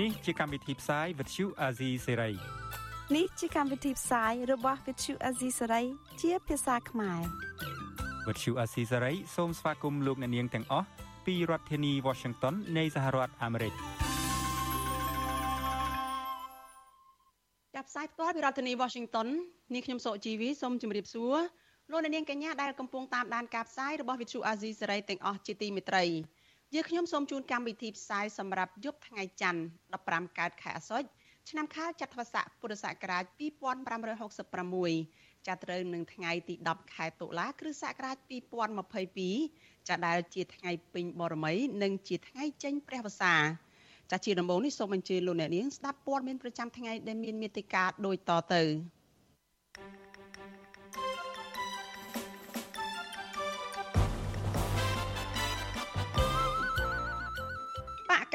នេះជាកម្មវិធីផ្សាយ Vuthu Azizi Serai នេះជាកម្មវិធីផ្សាយរបស់ Vuthu Azizi Serai ជាភាសាខ្មែរ Vuthu Azizi Serai សូមស្វាគមន៍លោកអ្នកនាងទាំងអស់ពីរដ្ឋធានី Washington នៃសហរដ្ឋអាមេរិកចាប់ផ្សាយផ្ទាល់ពីរដ្ឋធានី Washington នាងខ្ញុំសកជីវីសូមជម្រាបសួរលោកអ្នកនាងកញ្ញាដែលកំពុងតាមដានការផ្សាយរបស់ Vuthu Azizi Serai ទាំងអស់ជាទីមេត្រី យើខ្ញុំសូមជូនកម្មវិធីផ្សាយសម្រាប់យប់ថ្ងៃច័ន្ទ15កើតខែអាសត់ឆ្នាំខាលចត្វាស័កពុរសករាជ2566ចាប់ត្រូវនឹងថ្ងៃទី10ខែតុលាគ្រិស្តសករាជ2022ចាប់ដែលជាថ្ងៃពេញបរមី និងជាថ្ងៃចេញព្រះវស្សាចាស់ជាដំបូងនេះសូមអញ្ជើញលោកអ្នកនាងស្ដាប់ព័ត៌មានប្រចាំថ្ងៃដែលមានមេតិការដូចតទៅ thank you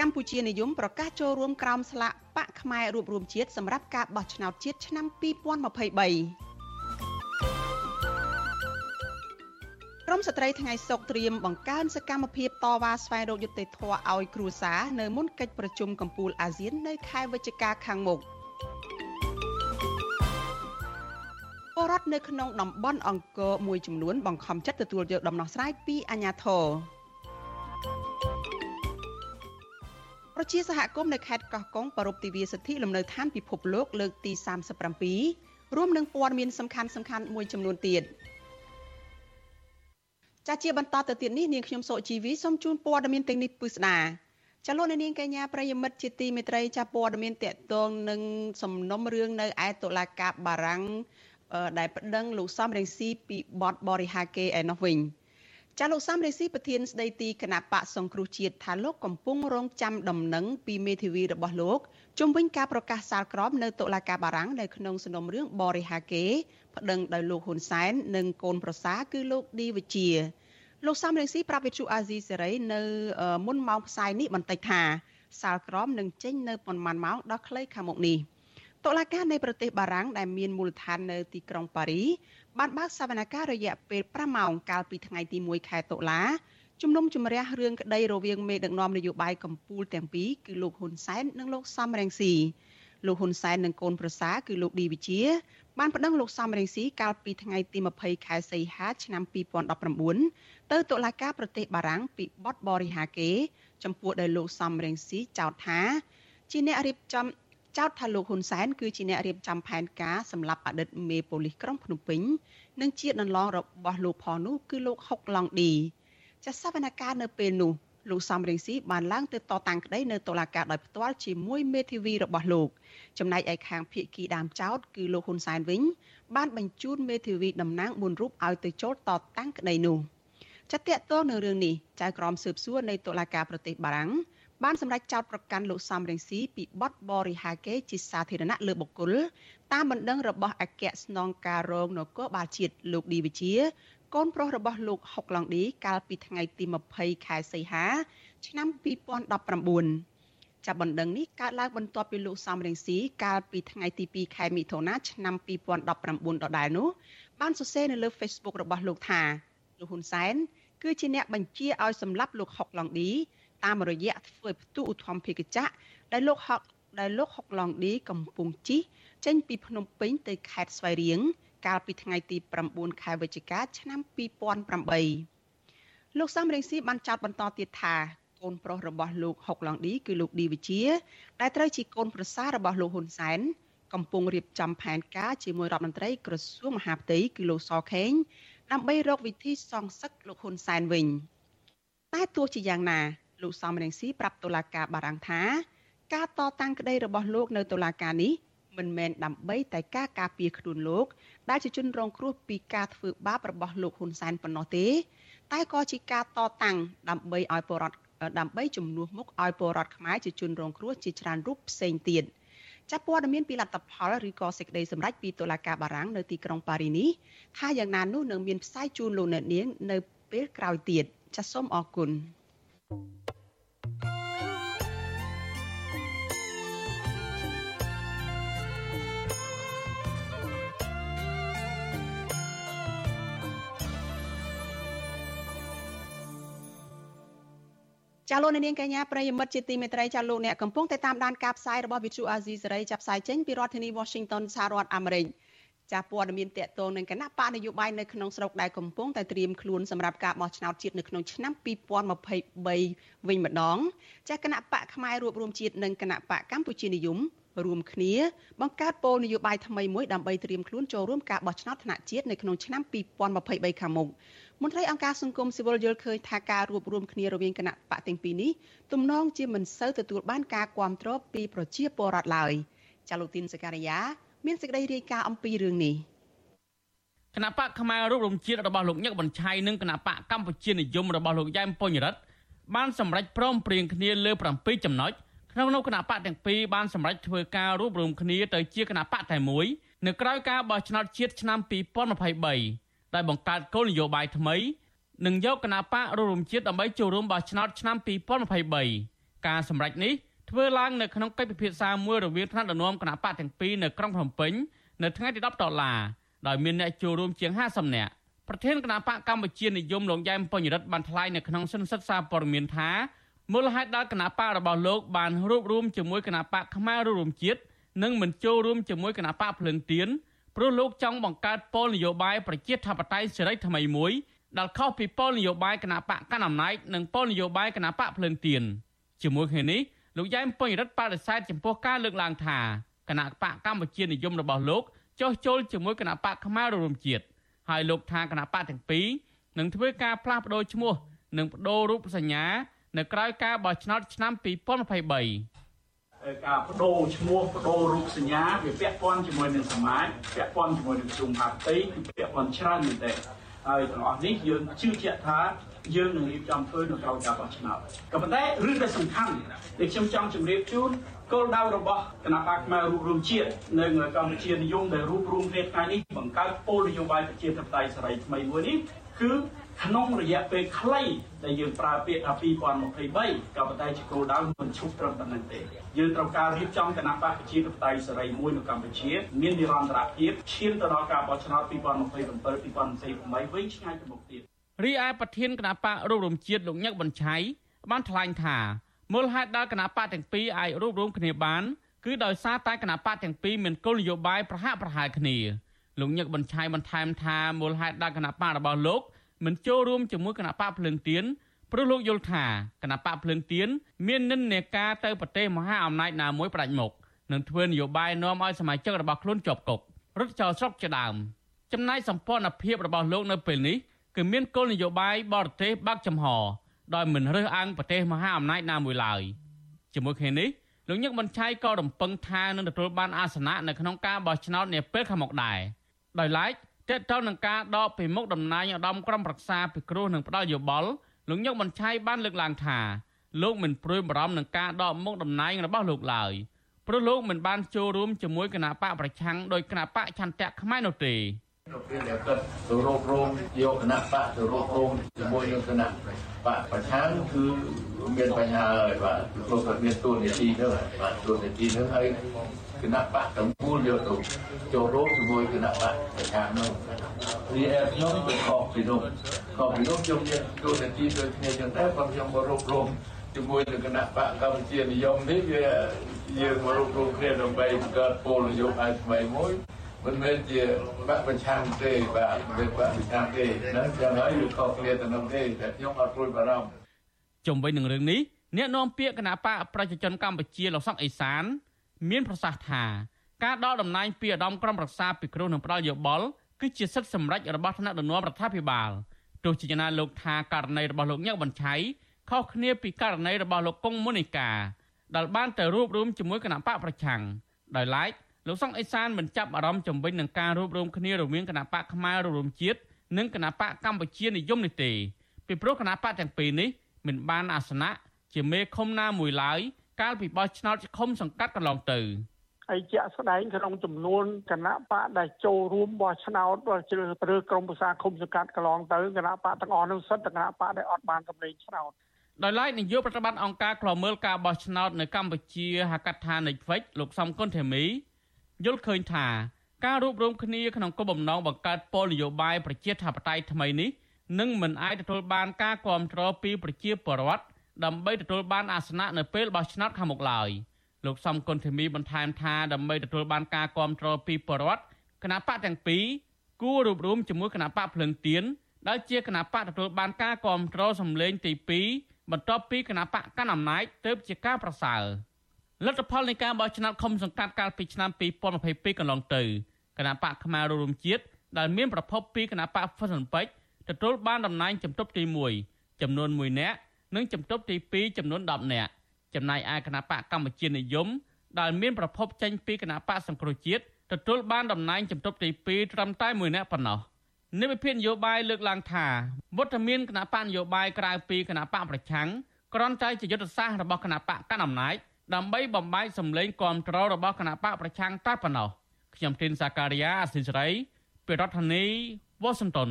កម្ពុជានិយមប្រកាសចូលរួមក្រោមស្លាកបកខ្មែររួបរวมជាតិសម្រាប់ការបោះឆ្នោតជាតិឆ្នាំ2023ក្រមស្ត្រីថ្ងៃសុកត្រៀមបង្កើនសកម្មភាពតវ៉ាស្វែងរកយុត្តិធម៌ឲ្យគ្រួសារនៅមុនកិច្ចប្រជុំកំពូលអាស៊ាននៅខែវិច្ឆិកាខាងមុខបរដ្ឋនៅក្នុងតំបន់អង្គរមួយចំនួនបង្ខំចិត្តទទួលយកដំណោះស្រាយពីអាជ្ញាធរ ប្រជាសហគមន៍នៅខេត្តកោះកុងប្រពៃទិវាសិទ្ធិលំនៅឋានពិភពលោកលើកទី37រួមនឹងព័ត៌មានសំខាន់សំខាន់មួយចំនួនទៀតចាស់ជាបន្តទៅទៀតនេះនាងខ្ញុំសុជីវីសូមជូនព័ត៌មានទាំងនេះពិស្ដាចលនានាងកញ្ញាប្រិយមិត្តជាទីមេត្រីចាព័ត៌មានតកតងនឹងសំណុំរឿងនៅឯតុលាការបារាំងដែលប្តឹងលោកសំរងស៊ីពីបទបរិហាកេឯនោះវិញ។ ចាលោកសំរេស៊ីប្រធានស្ដីទីគណៈបកសង្គ្រោះជាតិថាលោកកំពុងរងចាំដំណឹងពីមេធាវីរបស់លោកជំវិញការប្រកាសសាលក្រមនៅតុលាការបារាំងនៅក្នុងសំណុំរឿងបរិហាកេប្តឹងដោយលោកហ៊ុនសែននិងកូនប្រសាគឺលោកឌីវិជាលោកសំរេស៊ីប្រាប់វិទ្យុអាស៊ីសេរីនៅមុនម៉ោងផ្សាយនេះបន្តិចថាសាលក្រមនឹងចេញនៅប៉ុន្មានម៉ោងដល់ខ្លីខាងមុខនេះតុលាការនៃប្រទេសបារាំងដែលមានមូលដ្ឋាននៅទីក្រុងប៉ារី បានបើកសវនកម្មរយៈពេល5ម៉ោងកាលពីថ្ងៃទី1ខែតុលាជំនុំជម្រះរឿងក្តីរវាងមេដឹកនាំនយោបាយកម្ពុជាទាំងពីរគឺលោកហ៊ុនសែននិងលោកសំរងស៊ីលោកហ៊ុនសែននិងកូនប្រសាគឺលោកឌីវិជា បានប្តឹងលោកសំរងស៊ីកាលពីថ្ងៃទី20ខែសីហាឆ្នាំ2019ទៅតុលាការប្រទេសបារាំងពីបទបរិហាកេ ចំពោះដែលលោកសំរងស៊ីចោទថា ជាអ្នករៀបចំ ចោទថាលោកហ៊ុនសែនគឺជាអ្នករៀបចំផែនការសម្រាប់អតីតមេប៉ូលីសក្រុងភ្នំពេញនិងជាដន្លងរបស់លោកផងនោះគឺលោកហុកឡង់ឌីចាសវនកម្មនៅពេលនោះលោកសំរងស៊ីបានឡើងទៅតតាំងក្តីនៅតុលាការដោយផ្ទាល់ជាមួយមេធាវីរបស់លោកចំណែកឯខាងភៀកគីដើមចោតគឺលោកហ៊ុនសែនវិញ បានបញ្ជូនមេធាវីតំណាង4រូបឲ្យទៅចូលតតាំងក្តីនោះចាត់តាក់ទងនឹងរឿងនេះចៅក្រមស៊ើបសួរនៃតុលាការប្រទេសបារាំង បានសម្រេចចោទប្រកាន់លោកសំរងស៊ីពីបទបរិហាកេជាសាធារណៈលើបុគ្គលតាមបណ្ដឹងរបស់អគ្គស្នងការរងនគរបាលជាតិលោកឌីវិជាកូនប្រុសរបស់លោកហុកឡង់ឌីកាលពីថ្ងៃទី20ខែសីហា ឆ្នាំ2019ចាប់បណ្ដឹងនេះកើតឡើងបន្ទាប់ពីលោកសំរងស៊ីកាលពីថ្ងៃទី2ខែមិថុនាឆ្នាំ2019ដដែលនោះបានសរសេរនៅលើ Facebook របស់លោកថាលោកហ៊ុនសែនគឺជាអ្នកបញ្ជាឲ្យសម្លាប់លោកហុកឡង់ឌី តាមរយៈធ្វើផ្ទុះឧទ្ធម្ភាគចក្រដែលលោកហុកដែលលោកហុកឡង់ឌីកំពុងជិះចេញពីភ្នំពេញទៅខេត្តស្វាយរៀងកាលពីថ្ងៃទី9ខែវិច្ឆិកាឆ្នាំ2008លោកសំរងស៊ីបានចោទបន្តទៀតថាកូនប្រុសរបស់លោកហុកឡង់ឌីគឺលោកឌីវិជាដែលត្រូវជាកូនប្រសាររបស់លោកហ៊ុនសែនកំពុងរៀបចំផែនការជាមួយរដ្ឋមន្ត្រីក្រសួងមហាផ្ទៃគឺលោកសខេងដើម្បីរកវិធីសងសឹកលោកហ៊ុនសែនវិញតែទោះជាយ៉ាងណា លោកសំរងស៊ីប្រាប់តុលាការបារាំងថាការតតាំងក្តីរបស់លោកនៅតុលាការនេះមិនមែនដើម្បីតែការការពារខ្លួនលោក ដែលជាជនរងគ្រោះពីការធ្វើបាបរបស់លោកហ៊ុនសែនប៉ុណ្ណោះទេ តែក៏ជាការតតាំងដើម្បីឲ្យពលរដ្ឋដើម្បីជំនួសមុខឲ្យពលរដ្ឋខ្មែរជាជនរងគ្រោះជាច្រើនរូបផ្សេងទៀតចាប់ព័ត៌មានពីលទ្ធផលឬក៏សេចក្តីសម្រេចពីតុលាការបារាំងនៅទីក្រុងប៉ារីនេះថាយ៉ាងណានោះនឹងមានផ្សាយជូនលោកអ្នកនាង នៅពេលក្រោយទៀតចាសសូមអរគុណ thank you ចចាលោកនាងកញ្ញាប្រិយមិត្តជាទីមេត្រីចាលោកអ្នកកំពុងតែតាមដានការផ្សាយរបស់ Vithu Azizi សេរីចាប់ផ្សាយចេញពីរដ្ឋធានី Washington សហរដ្ឋអាមេរិកចាព័ត៌មានតកតងនឹងគណៈបកនយោបាយនៅក្នុងស្រុកដែលកំពុងតែត្រៀមខ្លួនសម្រាប់ការបោះឆ្នោតជាតិនៅក្នុងឆ្នាំ2023វិញម្ដងចាគណៈបកផ្នែករួបរวมជាតិនិងគណៈបកកម្ពុជានិយមរួមគ្នាបង្កើតគោលនយោបាយថ្មីមួយដើម្បីត្រៀមខ្លួនចូលរួមការបោះឆ្នោតថ្នាក់ជាតិនៅក្នុងឆ្នាំ2023ខាងមុខ មន្ត្រីអង្គការសង្គមស៊ីវិលយល់ឃើញថាការរួបរวมគ្នារវាងគណៈបកទាំងពីរនេះទំនងជាមិនសូវទទួលបានការគាំទ្រពីប្រជាពលរដ្ឋឡើយចាលូទីនសការីយ៉ាមានសេចក្តីរាយការណ៍អំពីរឿងនេះគណៈបកខ្មែររូបរំជាតិរបស់លោកញឹកបញ្ឆៃនិងគណៈបកកម្ពុជានិយមរបស់លោកយ៉ែមពញ្ញរិទ្ធបានសម្រេចព្រមព្រៀងគ្នាលើ7ចំណុចក្នុងនោះគណៈបកទាំងពីរបានសម្រេចធ្វើការរួបរวมគ្នាទៅជាគណៈបកតែមួយនៅក្រៅការបោះឆ្នោតជាតិឆ្នាំ2023 ដោយបង្កើតគោលនយោបាយថ្មីនិងយកគណបករួមជាតិដើម្បីចូលរួមបោះឆ្នោតឆ្នាំ2023ការសម្រេចនេះធ្វើឡើងនៅក្នុងកិច្ចពិភាក្សាមួយរវាងថ្នាក់ដឹកនាំគណបកទាំងពីរនៅក្រុងភ្នំពេញនៅថ្ងៃទី10ដុល្លារដោយមានអ្នកចូលរួមជាង50នាក់ប្រធានគណបកកម្ពុជានិយមលោកយ៉ែមបញ្ញរិទ្ធបានថ្លែងនៅក្នុងសិនសិទ្ធសារព័ត៌មានថាមូលហេតុដែលគណបករបស់លោកបានរួបរวมជាមួយគណបកខ្មែររួមជាតិនិងមិនចូលរួមជាមួយគណបកភ្លើងទៀន ព្រោះលោកចង់បង្កើតពលនយោបាយប្រជាធិបតេយ្យសេរីថ្មីមួយដែលខុសពីពលនយោបាយគណៈបកកណ្ដាលអំណាចនិងពលនយោបាយគណៈបកភ្លឹងទៀនជាមួយគ្នានេះលោកយ៉ែមពេញរិទ្ធបដិសេធចំពោះការលើកឡើងថាគណៈបកកម្ពុជានិយមរបស់លោកចោះចូលជាមួយគណៈបកខ្មែររួមជាតិហើយលោកថាគណៈបកទាំងពីរនឹងធ្វើការផ្លាស់ប្ដូរឈ្មោះនិងបដូររូបសញ្ញានៅក្រៅការបោះឆ្នោតឆ្នាំ2023 ការបដូរឈ្មោះបដូររូបសញ្ញាវាពាក់ព័ន្ធជាមួយនឹងសមាជពាក់ព័ន្ធជាមួយនឹងជុំហាទីគឺពាក់ព័ន្ធច្រើនមែនទេហើយទាំងអស់នេះយើងជឿជាក់ថាយើងនឹងរៀបចំធ្វើនៅក្រោយការបោះឆ្នោតក៏ប៉ុន្តែរឿងដែលសំខាន់ដែលខ្ញុំចង់ជម្រាបជូនគោលដៅរបស់គណៈបកផ្នែករួមរួមជាតិនៅកម្ពុជានិយមដែលរួមរួមគ្នាថ្ងៃនេះបង្កើតពលនយោបាយប្រជាធិបតេយ្យសេរីថ្មីមួយនេះគឺ ក្នុងរយៈពេលខ្លីដែលយើងប្រើពាក្យថា2023ក៏ប៉ុន្តែជាគោលដៅមិនឈប់ត្រឹមប៉ុណ្្នឹងទេយើងត្រូវការរៀបចំគណៈបកប្រជាធិបតេយ្យសេរីមួយនៅកម្ពុជាមាននិរន្តរភាពឈានទៅដល់ការបោះឆ្នោត2027 2028វិញឆ្ងាយទៅមុខទៀតរីឯប្រធានគណៈបករួមរំជាតិលោកញឹកបញ្ឆៃបានថ្លែងថាមូលហេតុដែលគណៈបកទាំងពីរអាចរួបរวมគ្នាបានគឺដោយសារតែគណៈបកទាំងពីរមានគោលនយោបាយប្រហាក់ប្រហែលគ្នាលោកញឹកបញ្ឆៃបន្ថែមថាមូលហេតុដែលគណៈបករបស់លោក មិនចូលរួមជាមួយគណៈបកភ្លើងទៀនព្រោះលោកយល់ថាគណៈបកភ្លើងទៀនមាននិន្នាការទៅប្រទេសមហាអំណាចណាមួយផ្ដាច់មុខនឹងធ្វើនយោបាយនាំឲ្យសមាជិករបស់ខ្លួនជាប់គុករត់ចោលស្រុកជាដើមចំណែកសម្ព័ន្ធភាពរបស់លោកនៅពេលនេះគឺមានគោលនយោបាយបរទេសបើកចំហដោយមិនរើសអើងប្រទេសមហាអំណាចណាមួយឡើយជាមួយគ្នានេះលោកញឹកបញ្ឆៃក៏រំពឹងថានឹងទទួលបានអាសនៈនៅក្នុងការបោះឆ្នោតនាពេលខាងមុខដែរដោយឡែក តេតទៅនឹងការដកពីមុខតំណែងឧត្តមក្រុមប្រឹក្សាពិគ្រោះនិងផ្ដាល់យោបល់លោកញឹកបញ្ឆៃបានលើកឡើងថាលោកមិនព្រួយបារម្ភនឹងការដកមុខតំណែងរបស់លោកឡើយព្រោះលោកមិនបានចូលរួមជាមួយគណៈបកប្រឆាំងដោយគណៈបកឆន្ទៈខ្មែរនោះទេ ប្រពៃដែលគាត់ទៅរករងយកគណៈបកទៅរករងជាមួយនឹងគណៈបកប្រឆាំងគឺមានបញ្ហាហើយបាទព្រោះគាត់មានទូនីតិទៅបាទទូនីតិទៅហើយគណៈបកទាំងមូលយកទៅចូលរួមជាមួយគណៈបកប្រឆាំងនោះរីឯខ្ញុំទៅខកពីនោះខកពីនោះខ្ញុំមានទូនីតិដូចគ្នាចឹងដែរគាត់ខ្ញុំមករករងជាមួយនឹងគណៈបកកម្ពុជានិយមនេះវាយើងមករករងគ្នាដើម្បីបង្កើតពលនយោបាយថ្មីមួយ មិនមែនជាបាក់ប្រឆាំងទេបាទមិនមែនបាក់ប្រឆាំងទេណាយ៉ាងហើយវាខុសគ្នាទៅនឹងទេតែខ្ញុំអត់ព្រួយបារម្ភជំវិញនឹងរឿងនេះអ្នកនាំពាក្យគណៈបកប្រជាជនកម្ពុជាលោកសុកអេសាន មានប្រសាសន៍ថាការដកតំណែងពីឧត្តមក្រុមប្រឹក្សាពិគ្រោះនឹងផ្ដាល់យោបល់គឺជាសិទ្ធិសម្រេចរបស់ថ្នាក់ដឹកនាំរដ្ឋាភិបាលទោះជាយ៉ាងណាលោកថាករណីរបស់លោកញឹកបញ្ឆៃខុសគ្នាពីករណីរបស់លោកកុងមុនីកាដែលបានទៅរួបរวมជាមួយគណៈបកប្រឆាំងដោយឡែក លោកសុងអេសានមិនចាប់អារម្មណ៍ជំវិញនឹងការរួបរวมគ្នារវាងគណៈបកខ្មែររួមជាតិនិងគណៈបកកម្ពុជានិយមនេះទេពីព្រោះគណៈបកទាំងពីរនេះមិនបានអាសនៈជាមេឃុំណាមួយឡើយកាលពីបោះឆ្នោតឃុំសង្កាត់កន្លងទៅហើយជាក់ស្ដែងក្នុងចំនួនគណៈបកដែលចូលរួមបោះឆ្នោតជ្រើសរើសក្រុមប្រឹក្សាឃុំសង្កាត់កន្លងទៅគណៈបកទាំងអស់នោះសិតគណៈបកដែលអត់បានកម្លេងឆ្នោតដោយឡែកនាយកប្រតិបត្តិអង្គការឃ្លាំមើលការបោះឆ្នោតនៅកម្ពុជាហៅកាត់ថា Netflix លោកសំគុណធីមី យល់ឃើញថាការរួបរวมគ្នាក្នុងគោលបំណងបង្កើតពលនយោបាយប្រជាធិបតេយ្យថ្មីនេះនឹងមិនអាចទទួលបានការគ្រប់គ្រងពីប្រជាពលរដ្ឋ ដើម្បីទទួលបានអាសនៈនៅពេលបោះឆ្នោតខាងមុខឡើយលោកសំគុណធីមីបន្ថែមថាដើម្បីទទួលបានការគាំទ្រពីប្រជាពលរដ្ឋគណៈបកទាំងពីរគួររួបរวมជាមួយគណៈបកភ្លឹងទៀនដែលជាគណៈបកទទួលបានការគាំទ្រសម្លេងទី2បន្ទាប់ពីគណៈបកកាន់អំណាចទើបជាការប្រសើរ លទ្ធផលនៃការបោះឆ្នោតឃុំសង្កាត់កាលពីឆ្នាំ2022កន្លងទៅគណៈបកខ្មែររួមជាតិដែលមានប្រភពពីគណៈបកហ្វឹសិនពេជ្រទទួលបានតំណែងជំទប់ទី1ចំនួន1នាក់និងជំទប់ទី2ចំនួន10នាក់ចំណែកឯគណៈបកកម្ពុជានិយមដែលមានប្រភពចេញពីគណៈបកសង្គ្រោះជាតិទទួលបានតំណែងជំទប់ទី2ត្រឹមតែ1នាក់ប៉ុណ្ណោះនិវិភាននយោបាយលើកឡើងថាវត្តមានគណៈបកនយោបាយក្រៅពីគណៈបកប្រឆាំងគ្រាន់តែជាយុទ្ធសាស្ត្ររបស់គណៈបកកណ្ដាលអំណាច ដើម្បីបំបែកសម្លេងគាំទ្ររបស់គណៈបកប្រឆាំងតែប៉ុណ្ណោះខ្ញុំទីនសាការីយ៉ាអសិលសេរីពីរដ្ឋធានី Washington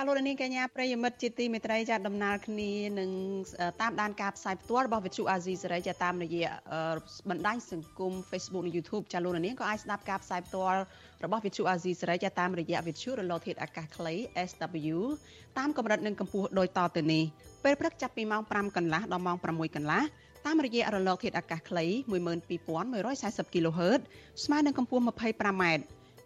ចាលោកនាងកញ្ញាប្រិយមិត្តជាទីមេត្រីចាដំណើរគ្នានឹងតាមដានការផ្សាយផ្ទាល់របស់វិទ្យុអាស៊ីសេរីចាតាមរយៈបណ្ដាញសង្គម Facebook និង YouTube ចាលោកនាងក៏អាចស្ដាប់ការផ្សាយផ្ទាល់របស់វិទ្យុអាស៊ីសេរីចាតាមរយៈវិទ្យុរលកធាតុអាកាសខ្លី SW តាមកម្រិតនិងកម្ពស់ដូចតទៅនេះពេលព្រឹកចាប់ពីម៉ោង5កន្លះដល់ម៉ោង6កន្លះតាមរយៈរលកធាតុអាកាសខ្លី12140 kHz ស្មើនឹងកម្ពស់ 25m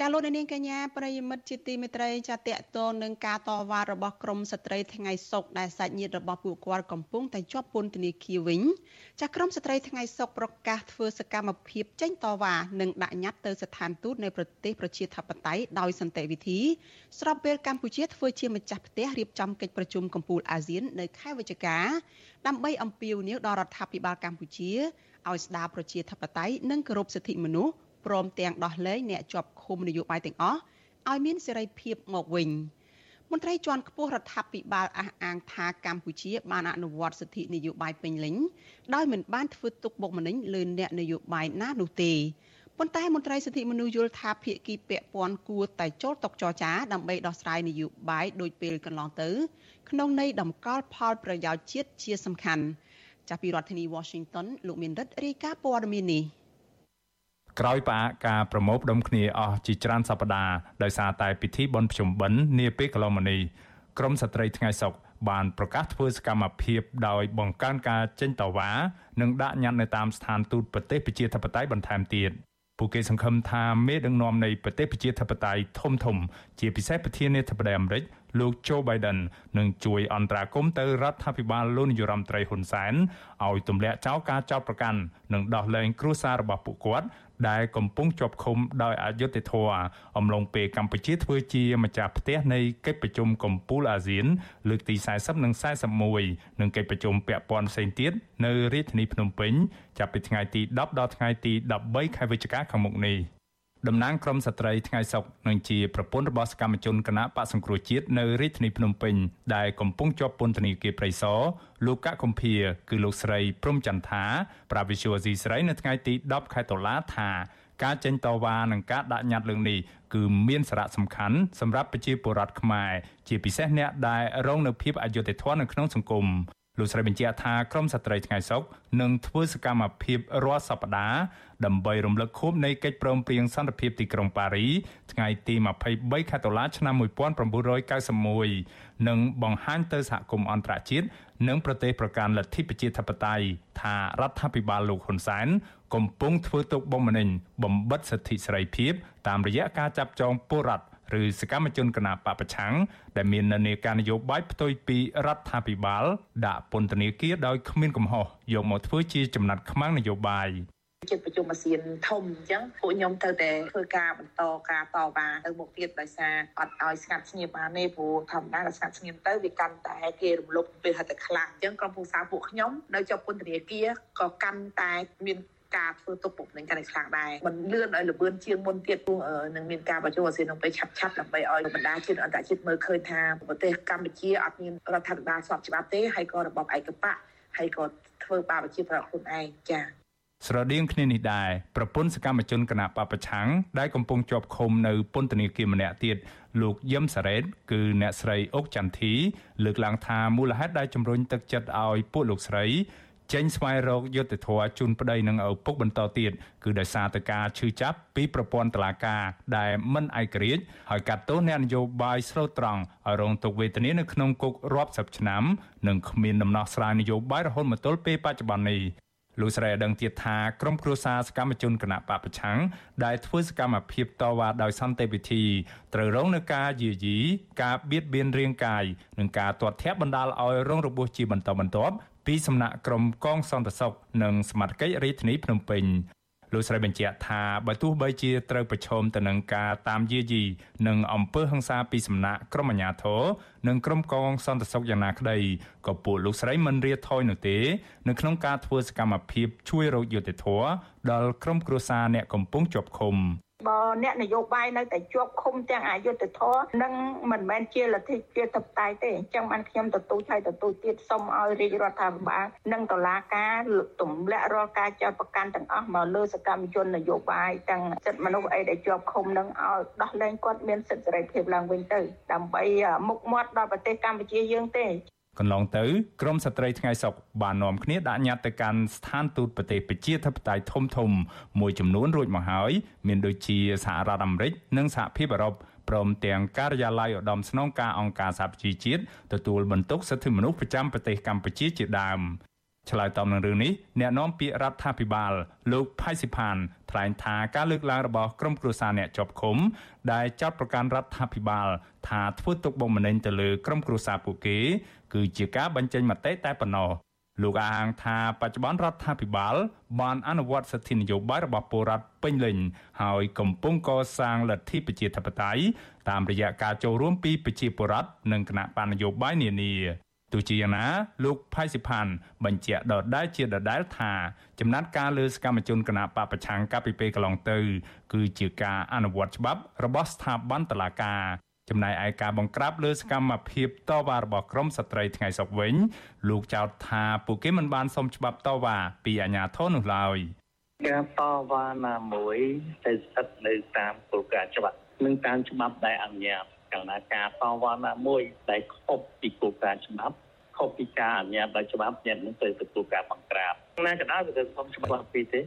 ចាលោកនាងកញ្ញាប្រិយមិត្តជាទីមេត្រីចាតកតងនឹងការតវ៉ារបស់ក្រមស្ត្រីថ្ងៃសុកដែលសាច់ញាតិរបស់ពួកគាត់កំពុងតែជាប់ពន្ធនាគារវិញចាក្រមស្ត្រីថ្ងៃសុកប្រកាសធ្វើសកម្មភាពចេញតវ៉ានិងដាក់ញត្តិទៅស្ថានទូតនៃប្រទេសប្រជាធិបតេយ្យដោយសន្តិវិធីស្របពេលកម្ពុជាធ្វើជាម្ចាស់ផ្ទះរៀបចំកិច្ចប្រជុំកំពូលអាស៊ាននៅខែវិច្ឆិកាដើម្បីអំពាវនាវដល់រដ្ឋាភិបាលកម្ពុជាឲ្យស្ដារប្រជាធិបតេយ្យនិងគោរពសិទ្ធិមនុស្សព្រមទាំងដោះលែងអ្នកជាប់ ឃុំនយោបាយទាំងអស់ឲ្យមានសេរីភាពមកវិញមន្ត្រីជាន់ខ្ពស់រដ្ឋាភិបាលអះអាងថាកម្ពុជាបានអនុវត្តសិទ្ធិនយោបាយពេញលេញដោយមិនបានធ្វើទុកបុកម្នេញលើអ្នកនយោបាយណានោះទេប៉ុន្តែមន្ត្រីសិទ្ធិមនុស្សយល់ថាភាគីពាក់ព័ន្ធគួរតែចូលតុចរចាដើម្បីដោះស្រាយនយោបាយដោយពេលកន្លងទៅ ក្នុងន័យតម្កល់ផលប្រយោជន៍ជាតិជាសំខាន់ចាស់ពីរដ្ឋធានី Washington លោកមានរិទ្ធរាយការណ៍ព័ត៌មាននេះ ក្រោយផ្អាកការប្រមូលផ្ដុំគ្នាអស់ជាច្រើនសប្តាហ៍ដោយសារតែពិធីបុណ្យភ្ជុំបិណ្ឌនាពេលកន្លងមកនេះក្រមស្ត្រីថ្ងៃសុកបានប្រកាសធ្វើសកម្មភាពដោយបង្កើនការចេញតវ៉ានិងដាក់ញត្តិនៅតាមស្ថានទូតប្រទេសប្រជាធិបតេយ្យបន្ថែមទៀតពួកគេសង្ឃឹមថាមេដឹកនាំនៃប្រទេសប្រជាធិបតេយ្យធំធំជាពិសេសប្រធានាធិបតីអាមេរិកលោក Joe Biden នឹងជួយអន្តរាគមន៍ទៅរដ្ឋាភិបាលលោកនាយរដ្ឋមន្ត្រីហ៊ុនសែនឲ្យទម្លាក់ចោលការចោទប្រកាន់និងដោះលែងគ្រួសាររបស់ពួកគាត់ដែលកំពុងជាប់ឃុំដោយអយុត្តិធម៌អំឡុងពេលកម្ពុជាធ្វើជាម្ចាស់ផ្ទះនៃកិច្ចប្រជុំកំពូលអាស៊ាន លើកទី40និង41និងកិច្ចប្រជុំពាក់ព័ន្ធផ្សេងទៀតនៅរាជធានីភ្នំពេញចាប់ពីថ្ងៃទី10ដល់ថ្ងៃទី13ខែវិច្ឆិកាខាងមុខនេះ។ តំណាងក្រមស្ត្រីថ្ងៃសុកនឹងជាប្រពន្ធរបស់សកម្មជនគណៈបកសង្គ្រោះជាតិនៅរាជធានីភ្នំពេញដែលកំពុងជាប់ពន្ធនាគារព្រៃសរលោកកកកំភៀគឺលោកស្រីព្រំចន្ទថាប្រាវិសុវស៊ីស្រីនៅថ្ងៃទី10ខែតុលាថាការចេញតវ៉ានិងការដាក់ញត្តិលើកនេះគឺមានសារៈសំខាន់សម្រាប់ប្រជាពលរដ្ឋខ្មែរជាពិសេសអ្នកដែលរងនៅភាពអយុត្តិធម៌នៅក្នុងសង្គមលោកស្រីបញ្ជាក់ថាក្រមស្ត្រីថ្ងៃសុកនឹងធ្វើសកម្មភាពរាល់សប្តាហ៍ ដើម្បីរំលឹកខួបនៃកិច្ចព្រមព្រៀងសន្តិភាពទីក្រុងប៉ារីថ្ងៃទី23ខែតុលាឆ្នាំ1991និងបង្ហាញទៅសហគមន៍អន្តរជាតិនិងប្រទេសប្រកាន់លទ្ធិប្រជាធិបតេយ្យថារដ្ឋាភិបាលលោកហ៊ុនសែនកំពុងធ្វើទុកបុកម្នេញបំបិទសិទ្ធិសេរីភាព តាមរយៈការចាប់ចងពលរដ្ឋឬសកម្មជនគណបកប្រឆាំងដែលមាននានាការនយោបាយផ្ទុយពីរដ្ឋាភិបាល ដាក់ពន្ធនាគារដោយគ្មានកំហុសយកមកធ្វើជាចំណាត់ខ្មាំងនយោបាយ ចិត្តប្រជុំអាស៊ានធំអញ្ចឹងពួកខ្ញុំត្រូវតែធ្វើការបន្តការតវ៉ាទៅមុខទៀតដោយសារអត់ឲ្យស្ងាត់ស្ងៀមបានទេព្រោះធម្មតាស្ងាត់ស្ងៀមទៅវាកាន់តែគេរំលោភពេលហិតតែខ្លាំងអញ្ចឹងក្រុមពូសាពួកខ្ញុំនៅជាប់ពន្ធនាគារក៏កាន់តែមានការធ្វើទុកបុកម្នេញកាន់តែខ្លាំងដែរមិនលឿនឲ្យលបឿនជាងមុនទៀតព្រោះនឹងមានការបញ្ចូលអាស៊ាននឹងពេលឆាប់ឆាប់ដើម្បីឲ្យបណ្ដាជាតិអន្តរជាតិមើលឃើញថាប្រទេសកម្ពុជាអត់មានរដ្ឋាភិបាលស្របច្បាប់ទេហើយក៏របបឯកបកហើយក៏ធ្វើបាបប្រជាប្រដ្ឋខ្លួនឯងចា៎ ស្រដៀងគ្នានេះដែរប្រពន្ធសកម្មជនគណៈបពប្រឆាំងដែលកំពុងជាប់ឃុំនៅពន្ធនាគារម្នាក់ទៀតលោកយឹមសារ៉េតគឺអ្នកស្រីអុកចន្ទធី លើកឡើងថាមូលហេតុដែលជំរុញទឹកចិត្តឲ្យពួកលោកស្រីចេញស្វែងរកយុត្តិធម៌ជូនប្តីនិងឪពុកបន្តទៀតគឺដោយសារតែការឈឺចាប់ពីប្រព័ន្ធតុលាការដែលមិនឯករាជ្យហើយកាត់ទោសអ្នកនយោបាយស្លូតត្រង់ឲ្យរងទុក្ខវេទនានៅក្នុងគុករាប់សិបឆ្នាំនិងគ្មានដំណោះស្រាយនយោបាយរហូតមកទល់ពេលបច្ចុប្បន្ននេះ លោកស្រីឲ្យដឹងទៀតថាក្រុមគ្រួសារសកម្មជនគណៈបពប្រឆាំងដែលធ្វើសកម្មភាពតវ៉ាដោយសន្តិវិធីត្រូវរងនឹងការយាយីការបៀតបៀនរាងកាយនិងការទាត់ធាក់បណ្ដាលឲ្យរងរបួសជាបន្តបន្ទាប់ពីសំណាក់ក្រុមកងសន្តិសុខនិងសមាជិករាជធានីភ្នំពេញ លោកស្រីបញ្ជាក់ថាបើទោះបីជាត្រូវប្រឈមទៅនឹងការតាមយាយីនិងអំពើហិង្សាពីសំណាក់ក្រុមអាជ្ញាធរនិងក្រុមកងសន្តិសុខយ៉ាងណាក្តីក៏ពួកលោកស្រីមិនរៀថយនោះទេនៅក្នុងការធ្វើសកម្មភាពជួយរកយុត្តិធម៌ដល់ក្រុមគ្រួសារអ្នកកំពុងជាប់ឃុំ បើអ្នកនយោបាយនៅតែជាប់ឃុំទាំងអយុធធរនឹងមិនមែនជាលទ្ធិជាតបតៃទេអញ្ចឹងបានខ្ញុំទទូចឲ្យទទូចទៀតសូមឲ្យរាជរដ្ឋាភិបាលនិងតុលាការទម្លាក់រាល់ការចោទប្រកាន់ទាំងអស់មកលើសកម្មជននយោបាយទាំងសិទ្ធិមនុស្សអីដែលជាប់ឃុំនឹងឲ្យដោះលែងគាត់មានសិទ្ធិសេរីភាពឡើងវិញទៅដើម្បីមុខមាត់ដល់ប្រទេសកម្ពុជាយើងទេ កន្លងទៅក្រមស្ត្រីថ្ងៃសុកបាននាំគ្នាដាក់ញត្តិទៅកាន់ស្ថានទូតប្រទេសប្រជាធិបតេយ្យធំធំមួយចំនួនរួចមកហើយមានដូចជាសហរដ្ឋអាមេរិកនិងសហភាពអឺរ៉ុបព្រមទាំងការិយាល័យឧត្តមស្នងការអង្គការសហប្រជាជាតិទទួលបន្ទុកសិទ្ធិមនុស្សប្រចាំប្រទេសកម្ពុជាជាដើមឆ្លើយតបនឹងរឿងនេះអ្នកនាំពាក្យរដ្ឋាភិបាលលោកផៃស៊ីផានថ្លែងថាការលើកឡើងរបស់ក្រុមគ្រួសារអ្នកជាប់ឃុំដែលចោទប្រកាន់រដ្ឋាភិបាល ថាធ្វើទុកបុកម្នេញទៅលើក្រុមគ្រួសារពួកគេ គឺជាការបញ្ចេញមតិតែប៉ុណ្ណោះលោកអះអាងថាបច្ចុប្បន្នរដ្ឋាភិបាលបានអនុវត្តសិទ្ធិនយោបាយរបស់ពលរដ្ឋពេញលេញហើយកំពុងកសាងលទ្ធិប្រជាធិបតេយ្យតាមរយៈការចូលរួមពីប្រជាពលរដ្ឋនិងគណៈបណ្ឌនយោបាយនានាទោះជាយ៉ាងណាលោកផៃសិផានបញ្ជាក់ដដែលជាដដែលថាចំណាត់ការលើសកម្មជនគណៈបពប្រឆាំងកាលពីពេលកន្លងទៅ គឺជាការអនុវត្តច្បាប់របស់ស្ថាប័នតុលាការ ចំណែកឯការបង្ក្រាបលើសកម្មភាពតវ៉ារបស់ក្រមស្ត្រីថ្ងៃសុកវិញលោកចោទថាពួកគេមិនបានសុំច្បាប់តវ៉ាពីអាជ្ញាធរនោះឡើយការតវ៉ាណាមួយទៅស្ថិតនៅតាមគោលការណ៍ច្បាប់និងតាមច្បាប់ដែលអនុញ្ញាតកាលណាការតវ៉ាណាមួយដែលខុសពីគោលការណ៍ច្បាប់ខុសពីការអនុញ្ញាតដោយច្បាប់អ្នកនឹងទៅទទួលការបង្ក្រាបណាក៏ដោយវាទៅសុំច្បាប់ពីទេ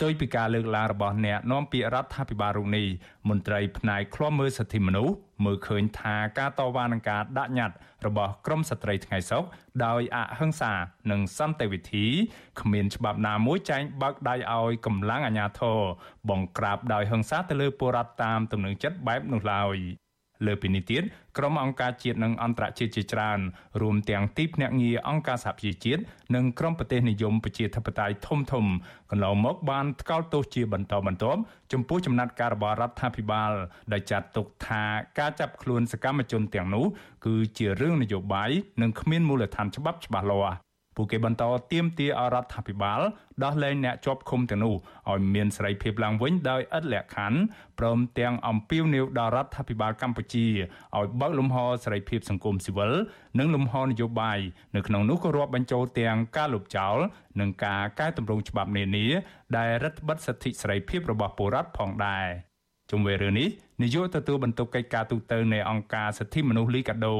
ផ្ទុយពីការលើកឡើងរបស់អ្នកនាំពាក្យរដ្ឋាភិបាលរុកនេះមន្ត្រីផ្នែកឃ្លាំមើលសិទ្ធិមនុស្សមើលឃើញថាការតវ៉ានឹងការដាក់ញត្តិរបស់ក្រមស្ត្រីថ្ងៃសុកដោយអហិង្សានិងសន្តិវិធីគ្មានច្បាប់ណាមួយចែងបើកដៃឲ្យកម្លាំងអាជ្ញាធរបង្ក្រាបដោយហិង្សាទៅលើពលរដ្ឋតាមទំនឹងចិត្តបែបនោះឡើយ។ លើពីនេះទៀតក្រុមអង្គការជាតិនិងអន្តរជាតិជាច្រើនរួមទាំងទីភ្នាក់ងារអង្គការសហប្រជាជាតិនិងក្រុមប្រទេសនិយមប្រជាធិបតេយ្យធំធំកន្លងមកបានថ្កោលទោសជាបន្តបន្ទាប់ចំពោះចំណាត់ការរបស់រដ្ឋាភិបាលដែលចាត់ទុកថាការចាប់ខ្លួនសកម្មជនទាំងនោះគឺជារឿងនយោបាយនិងគ្មានមូលដ្ឋានច្បាប់ច្បាស់លាស់ ពួកគេបន្តទាមទារឲ្យរដ្ឋាភិបាលដោះលែងអ្នកជាប់ឃុំទាំងនោះឲ្យមានសេរីភាពឡើងវិញដោយឥតលក្ខខណ្ឌព្រមទាំងអំពាវនាវដល់រដ្ឋាភិបាលកម្ពុជាឲ្យបើកលំហសេរីភាពសង្គមស៊ីវិលនិងលំហនយោបាយនៅក្នុងនោះក៏រាប់បញ្ចូលទាំងការលុបចោលនិងការកែតម្រង់ច្បាប់នានាដែលរដ្ឋបិទសិទ្ធិសេរីភាពរបស់ពលរដ្ឋផងដែរ ជុំវិញរឿងនេះនាយកទទួលបន្ទុកកិច្ចការទូតនៃអង្គការសិទ្ធិមនុស្សលីកាដូ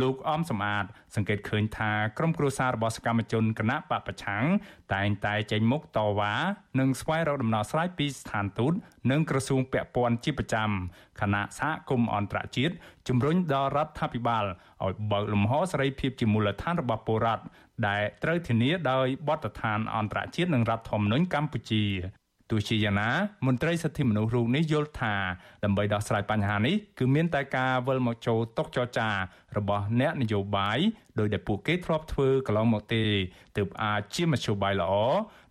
លោកអមសំអាត សង្កេតឃើញថាក្រុមគ្រួសាររបស់សកម្មជនគណៈបពប្រឆាំងតែងតែចេញមុខតវ៉ានិងស្វែងរកដំណោះស្រាយពីស្ថានទូតនិងក្រសួងពាក់ព័ន្ធជាប្រចាំគណៈសហគមន៍អន្តរជាតិជំរុញដល់រដ្ឋាភិបាលឲ្យបើកលំហសេរីភាពជាមូលដ្ឋានរបស់ពលរដ្ឋដែលត្រូវធានាដោយបទដ្ឋានអន្តរជាតិនិងរដ្ឋធម្មនុញ្ញកម្ពុជា ទោះជាយ៉ាងណាមន្ត្រីសិទ្ធិមនុស្សរូបនេះយល់ថាដើម្បីដោះស្រាយបញ្ហានេះគឺមានតែការវិលមកចូលតុចរចារបស់អ្នកនយោបាយដោយដែលពួកគេធ្លាប់ធ្វើកន្លងមកទេទើបអាចជាមធ្យោបាយល្អ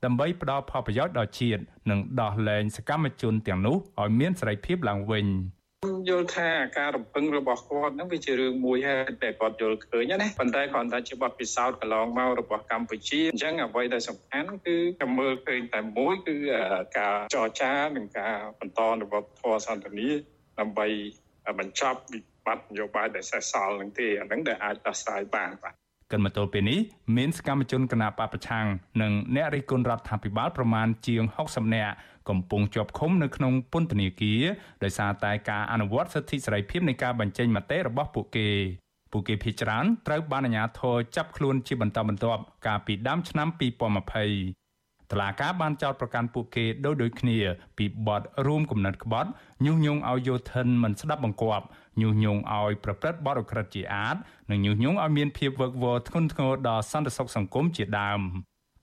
ដើម្បីផ្ដល់ផលប្រយោជន៍ដល់ជាតិនិងដោះលែងសកម្មជនទាំងនោះឲ្យមានសេរីភាពឡើងវិញ។ ខ្ញុំយល់ថាការរំពឹងរបស់គាត់ហ្នឹងវាជារឿងមួយហើយតែគាត់យល់ឃើញណាប៉ុន្តែគ្រាន់តែជាបទពិសោធន៍កន្លងមករបស់កម្ពុជាអញ្ចឹងអ្វីដែលសំខាន់គឺខ្ញុំមើលឃើញតែមួយគឺការចរចានិងការបន្តរបបធម៌សន្តិនិកដើម្បីបញ្ចប់វិបត្តិនយោបាយដែលសេសសល់នឹងទេអាហ្នឹងដែលអាចដោះស្រាយបានបាទកិនមកទល់ពេលនេះមានសកម្មជនគណបកប្រឆាំងនិងអ្នករិះគន់រដ្ឋាភិបាលប្រមាណជាង60នាក់ កំពុងជាប់ឃុំនៅក្នុងពន្ធនាគារដោយសារតែការអនុវត្តសិទ្ធិសេរីភាពនៃការបញ្ចេញមតិរបស់ពួកគេពួកគេភ័យច្រើនត្រូវបានអាជ្ញាធរចាប់ខ្លួនជាបន្តបន្ទាប់កាលពីដើមឆ្នាំ2020តឡាកាបានចោទប្រកាន់ពួកគេដោយដូចគ្នាពីបទរួមគំនិតក្បត់ញុះញង់ឲ្យយោធិនមិនស្ដាប់បង្គាប់ញុះញង់ឲ្យប្រព្រឹត្តបទអក្រិតជាអាតនិងញុះញង់ឲ្យមានភាពវឹកវរធ្ងន់ធ្ងរដល់សន្តិសុខសង្គមជាដើម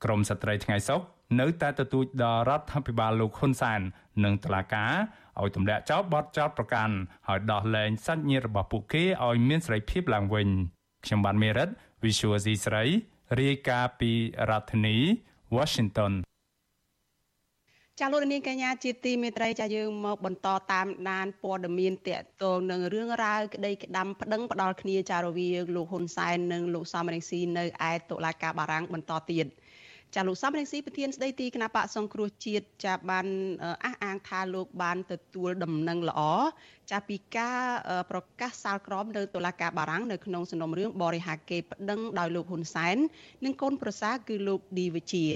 ក្រមស្ត្រីថ្ងៃសុខ នៅតែទទូចដល់រដ្ឋាភិបាលលោកហ៊ុនសែននិងតុលាការឲ្យទម្លាក់ចោលបទចោទប្រកាន់ហើយដោះលែងសាច់ញាតិរបស់ពួកគេឲ្យមានសេរីភាពឡើងវិញខ្ញុំបានមេរិត Visual C ស្រីរាយការណ៍ពីរដ្ឋធានី Washington ចាលោកនាងកញ្ញាជាទីមេត្រីចាយើងមកបន្តតាមដានព័ត៌មានតកតងនឹងរឿងរ៉ាវក្តីក្តាំប្តឹងផ្ដាល់គ្នាចារវាងលោកហ៊ុនសែននិងលោកសំរងស៊ីនៅឯតុលាការបារាំងបន្តទៀត។ ចាលោកសំរងស៊ីប្រធានស្ដីទីគណៈបកសង្គ្រោះជាតិចាបានអះអាងថាលោកបានទទួលដំណឹងល្អចាពីការប្រកាសសាលក្រមនៅតុលាការបារាំងនៅក្នុងសំណុំរឿងបរិហាកេប្តឹងដោយលោកហ៊ុនសែននិងកូនប្រសាគឺលោកឌីវិជា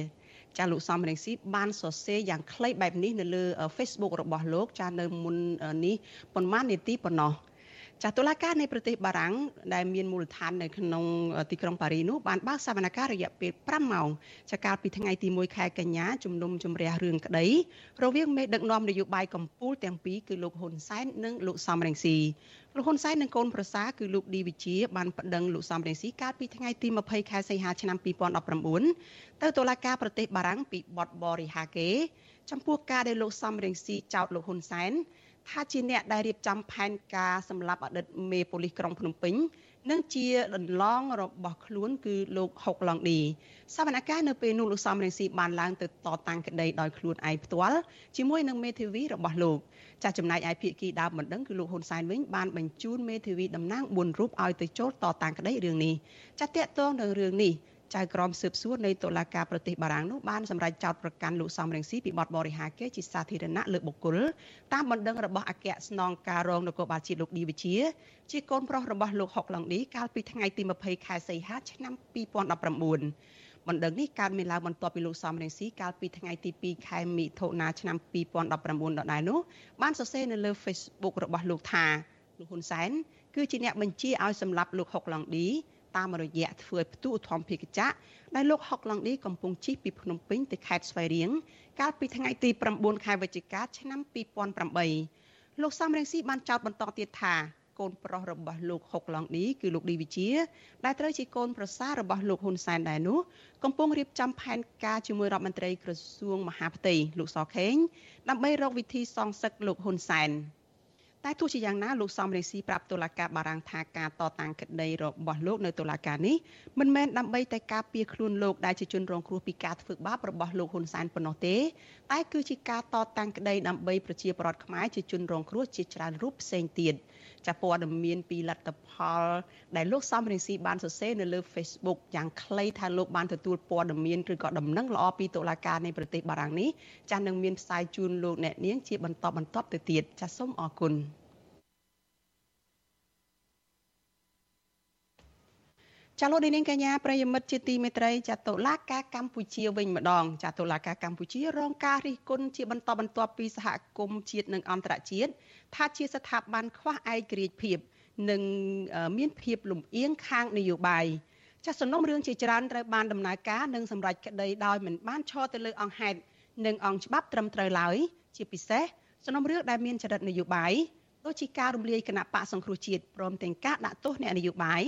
ចាលោកសំរងស៊ីបានសរសេរយ៉ាងខ្លីបែបនេះនៅលើ Facebook របស់លោកចានៅមុននេះប៉ុន្មាននាទីប៉ុណ្ណោះ ចាតុលាការនៃប្រទេសបារាំងដែលមានមូលដ្ឋាននៅក្នុងទីក្រុងប៉ារីសនោះបានបើកសវនកម្មរយៈពេល5ម៉ោងចាកាលពីថ្ងៃទី1ខែកញ្ញាជំនុំជម្រះរឿងក្តីរវាងមេដឹកនាំនយោបាយកម្ពុជាទាំងពីរគឺលោកហ៊ុនសែននិងលោកសំរងស៊ីលោកហ៊ុនសែននិងកូនប្រសាគឺលោកឌីវិជាបានប្តឹងលោកសំរងស៊ីកាលពីថ្ងៃទី20ខែសីហាឆ្នាំ2019ទៅតុលាការប្រទេសបារាំងពីបទបរិហាកេ ចំពោះការដែលលោកសំរងស៊ីចោទលោកហ៊ុនសែន ថាជាអ្នកដែលរៀបចំផែនការសម្រាប់អតីតមេប៉ូលីសក្រុងភ្នំពេញនិងជាដន្លងរបស់ខ្លួនគឺលោកហុកឡង់ឌីសវនកម្មនៅពេលនោះលោកសំរងស៊ីបានឡើងទៅតតាំងក្តីដោយខ្លួនឯងផ្ទាល់ជាមួយនឹងមេធាវីរបស់លោកចាស់ចំណែកឯភាគីដើមមិនដឹងគឺលោកហ៊ុនសែនវិញបានបញ្ជូនមេធាវីតំណាង4រូបឲ្យទៅចូលតតាំងក្តីរឿងនេះចាស់តាក់ទងនឹងរឿងនេះ ចៅក្រមស៊ើបសួរនៃតុលាការប្រទេសបារាំងនោះបានសម្រេចចោទប្រកាន់លោកសំរងស៊ីពីបទបរិហាកេជាសាធារណៈលើបុគ្គលតាមបណ្ដឹងរបស់អគ្គស្នងការរងនគរបាលជាតិលោកឌីវិជាជាកូនប្រុសរបស់លោកហុកឡុងឌីកាលពីថ្ងៃទី20ខែសីហាឆ្នាំ2019បណ្ដឹងនេះកើតមានឡើងបន្ទាប់ពីលោកសំរងស៊ីកាលពីថ្ងៃទី2ខែមិថុនាឆ្នាំ2019ដដែលនោះបានសរសេរនៅលើ Facebook របស់លោកថាលោកហ៊ុនសែនគឺជាអ្នកបញ្ជាឲ្យសម្លាប់លោកហុកឡុងឌី តាមរយៈធ្វើផ្ទុះឧទ្ធម្ភាគចក្រដែលលោកហុកឡង់ឌីកំពុងជិះពីភ្នំពេញទៅខេត្តស្វាយរៀងកាលពីថ្ងៃទី9ខែវិច្ឆិកាឆ្នាំ2008លោកសំរងស៊ីបានចោទបន្តទៀតថាកូនប្រុសរបស់លោកហុកឡង់ឌីគឺលោកឌីវិជាដែលត្រូវជាកូនប្រសាររបស់លោកហ៊ុនសែនដែរនោះកំពុងរៀបចំផែនការជាមួយរដ្ឋមន្ត្រីក្រសួងមហាផ្ទៃលោកសខេងដើម្បីរកវិធីសងសឹកលោកហ៊ុនសែន។ តែទោះជាយ៉ាងណាលោកសំរេស៊ីប្រាប់តុលាការបារាំងថាការតតាំងក្តីរបស់លោកនៅតុលាការនេះមិនមែនដើម្បីតែការពារខ្លួនលោកដែលជាជនរងគ្រោះពីការធ្វើបាបរបស់លោកហ៊ុនសែនប៉ុណ្ណោះទេតែគឺជាការតតាំងក្តីដើម្បីប្រជាពលរដ្ឋខ្មែរជាជនរងគ្រោះជាច្រើនរូបផ្សេងទៀត ចាព័ត៌មានពីលទ្ធផល ដែលលោកសំរងស៊ីបានសរសេរនៅលើ Facebook យ៉ាងខ្លីថាលោកបានទទួលព័ត៌មានឬក៏ដំណឹងល្អពីតុលាការនៃប្រទេសបារាំងនេះចានឹងមានផ្សាយជូនលោកអ្នកនាងជាបន្តបន្ទាប់ទៅទៀតចាសូមអរគុណ ចាលោកនាងកញ្ញាប្រិយមិត្តជាទីមេត្រីចាតុលាការកម្ពុជាវិញម្ដងចាតុលាការកម្ពុជារងការរិះគន់ជាបន្តបន្ទាប់ពីសហគមន៍ជាតិនិងអន្តរជាតិថាជាស្ថាប័នខ្វះឯករាជ្យភាព និងមានភាពលំអៀងខាងនយោបាយចាសំណុំរឿងជាច្រើនត្រូវបានដំណើរការនិងសម្រេចក្តីដោយមិនបានឈរទៅលើអង្គហេតុនិងអង្គច្បាប់ត្រឹមត្រូវឡើយជាពិសេសសំណុំរឿងដែលមានចរិតនយោបាយដូចជាការរំលាយគណៈបកសង្គ្រោះជាតិព្រមទាំងការដាក់ទោសអ្នកនយោបាយ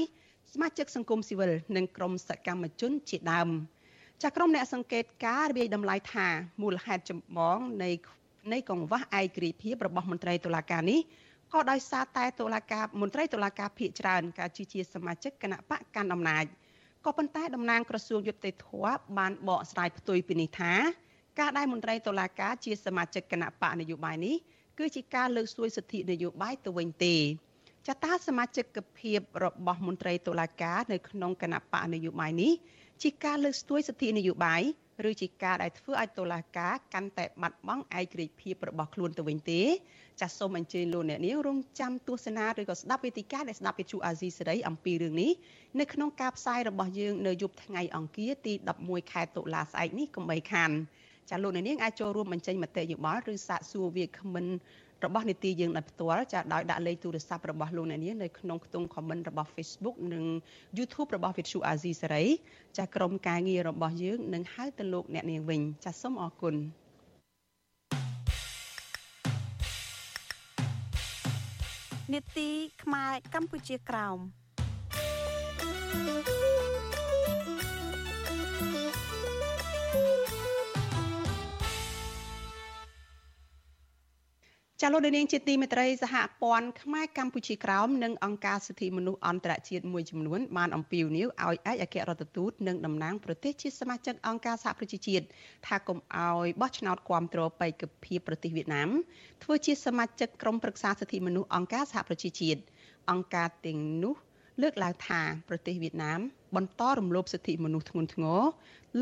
សមាជិកសង្គមស៊ីវិលនិងក្រុមសកម្មជនជាដើមចាក្រុមអ្នកសង្កេតការរាយតម្លៃថាមូលហេតុចម្បងនៃនៃកង្វះឯករាជ្យភាពរបស់មន្ត្រីតុលាការនេះក៏ដោយសារតែតុលាការមន្ត្រីតុលាការភាគច្រើនការជាជាសមាជិកគណៈបកកាន់អំណាចក៏ប៉ុន្តែតំណាងក្រសួងយុតិធធបានបកស្រាយផ្ទុយពីនេះថាការដែលមន្ត្រីតុលាការជាសមាជិកគណៈបកនយោបាយនេះគឺជាការលើកស្ទួយសិទ្ធិនយោបាយទៅវិញទេ ចតាសមាជិកភាពរបស់មន្ត្រីតុលាការនៅក្នុងគណៈបកនយោបាយនេះជាការលើកស្ទួយសិទ្ធិនយោបាយឬជាការដែលធ្វើឲ្យតុលាការកាន់តែបាត់បង់ឯករាជ្យភាពរបស់ខ្លួនទៅវិញទេចាសសូមអញ្ជើញលោកអ្នកនាងរងចាំទស្សនាឬក៏ស្ដាប់វេទិកាដែលស្ដាប់វិទ្យុអាស៊ីសេរីអំពីរឿងនេះនៅក្នុងការផ្សាយរបស់យើងនៅយប់ថ្ងៃអង្គារទី11ខែតុលាស្អែកនេះកុំបីខានចាលោកអ្នកនាងអាចចូលរួមបញ្ចេញមតិយោបល់ឬសាកសួរវាគ្មិន របស់នីតិយើងដោយផ្ទាល់ចាដោយដាក់លេខទូរស័ព្ទរបស់លោកអ្នកនាងនៅក្នុងខ្ទង់ comment របស់ Facebook និង YouTube របស់ Vithu Azizi សេរីចាក្រុមការងាររបស់យើងនឹងហៅទៅលោកអ្នកនាងវិញចាសូមអរគុណនេតិខ្មែរកម្ពុជាក្រោម ចាលោកនាងជាទីមេត្រីសហព័ន្ធខ្មែរកម្ពុជាក្រោមនិងអង្គការសិទ្ធិមនុស្សអន្តរជាតិមួយចំនួនបានអំពាវនាវឲ្យឯកអគ្គរដ្ឋទូតនិងតំណាងប្រទេសជាសមាជិកអង្គការសហប្រជាជាតិថាកុំឲ្យបោះឆ្នោតគាំទ្របេក្ខភាពប្រទេសវៀតណាមធ្វើជាសមាជិកក្រុមប្រឹក្សាសិទ្ធិមនុស្សអង្គការសហប្រជាជាតិអង្គការទាំងនោះលើកឡើងថាប្រទេសវៀតណាមបន្តរំលោភសិទ្ធិមនុស្សធ្ងន់ធ្ងរ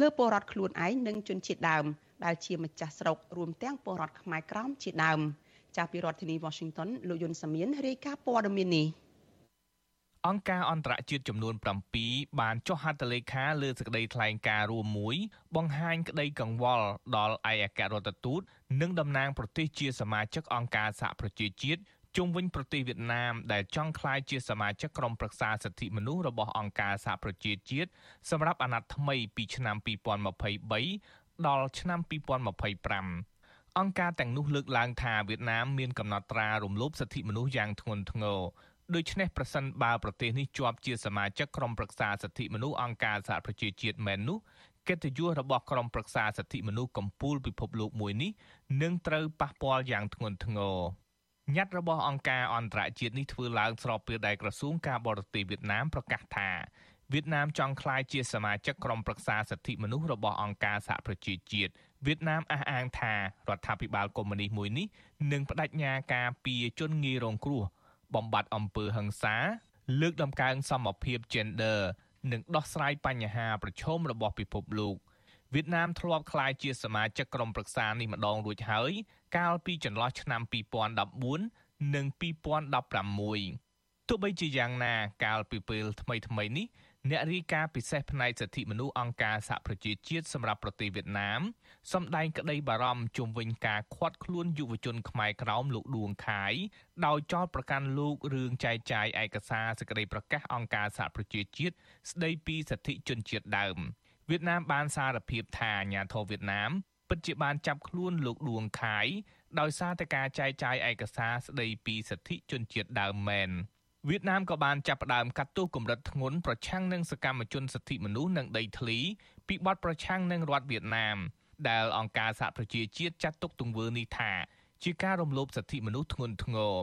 លើពលរដ្ឋខ្លួនឯងនិងជនជាតិដើមដែលជាម្ចាស់ស្រុករួមទាំងពលរដ្ឋខ្មែរក្រោមជាដើម។ ចាប់ពីរដ្ឋធានី Washington លោកយុនសាមៀនរាយការណ៍ព័ត៌មាននេះអង្គការអន្តរជាតិចំនួន7បានចុះហត្ថលេខាលើសេចក្តីថ្លែងការណ៍រួមមួយ បង្ហាញក្តីកង្វល់ដល់ឯកអគ្គរដ្ឋទូត និងតំណាងប្រទេសជាសមាជិកអង្គការសហប្រជាជាតិជុំវិញប្រទេសវៀតណាមដែលចង់ក្លាយជាសមាជិកក្រុមប្រឹក្សាសិទ្ធិមនុស្សរបស់អង្គការសហប្រជាជាតិសម្រាប់អាណត្តិថ្មីពីឆ្នាំ2023ដល់ឆ្នាំ2025 អង្គការទាំងនោះលើកឡើងថាវៀតណាមមានកំណត់ត្រារំលោភសិទ្ធិមនុស្សយ៉ាងធ្ងន់ធ្ងរដូច្នេះប្រសិនបើប្រទេសនេះជាប់ជាសមាជិកក្រុមប្រឹក្សាសិទ្ធិមនុស្សអង្គការសហប្រជាជាតិមែននោះកិត្តិយសរបស់ក្រុមប្រឹក្សាសិទ្ធិមនុស្សកម្ពុជាពិភពលោកមួយនេះនឹងត្រូវប៉ះពាល់យ៉ាងធ្ងន់ធ្ងរញត្តិរបស់អង្គការអន្តរជាតិនេះធ្វើឡើងស្របពេលដែលក្រសួងការបរទេសវៀតណាមប្រកាសថាវៀតណាមចង់ក្លាយជាសមាជិកក្រុមប្រឹក្សាសិទ្ធិមនុស្សរបស់អង្គការសហប្រជាជាតិ វៀតណាមអះអាងថារដ្ឋាភិបាលកុម្មុយនីសមួយនេះនឹងបដិញ្ញាការពីជនងាយរងគ្រោះបំបត្តិអំពើហិង្សា លើកដំកើងសមភាព gender និងដោះស្រាយបញ្ហាប្រឈមរបស់ពិភពលោកវៀតណាមធ្លាប់ក្លាយជាសមាជិកក្រុមប្រឹក្សានេះម្ដងរួចហើយ កាលពីចន្លោះឆ្នាំ2014និង2016ទោះបីជាយ៉ាងណា កាលពីពេលថ្មីៗនេះ អ្នករាយការណ៍ពិសេសផ្នែកសិទ្ធិមនុស្សអង្គការសហប្រជាជាតិសម្រាប់ប្រទេសវៀតណាមសម្ដែងក្តីបារម្ភជុំវិញការឃាត់ខ្លួនយុវជនខ្មែរក្រោមលោកដួងខាយដោយចោទប្រកាន់លោករឿងចែកចាយឯកសារសេចក្តីប្រកាសអង្គការសហប្រជាជាតិស្តីពីសិទ្ធិជនជាតិដើមវៀតណាមបានសារភាពថាអាញាធរវៀតណាមពិតជាបានចាប់ខ្លួនលោកដួងខាយដោយសារតែការចែកចាយឯកសារស្តីពីសិទ្ធិជនជាតិដើមមែន វៀតណាមក៏បានចាប់ផ្ដើមកាត់ទោសកម្រិតធ្ងន់ប្រឆាំងនឹងសកម្មជនសិទ្ធិមនុស្សនិងដីធ្លីពីបទប្រឆាំងនឹងរដ្ឋវៀតណាមដែលអង្គការសហប្រជាជាតិចាត់ទុកទង្វើនេះថា ជាការរំលោភសិទ្ធិមនុស្សធ្ងន់ធ្ងរ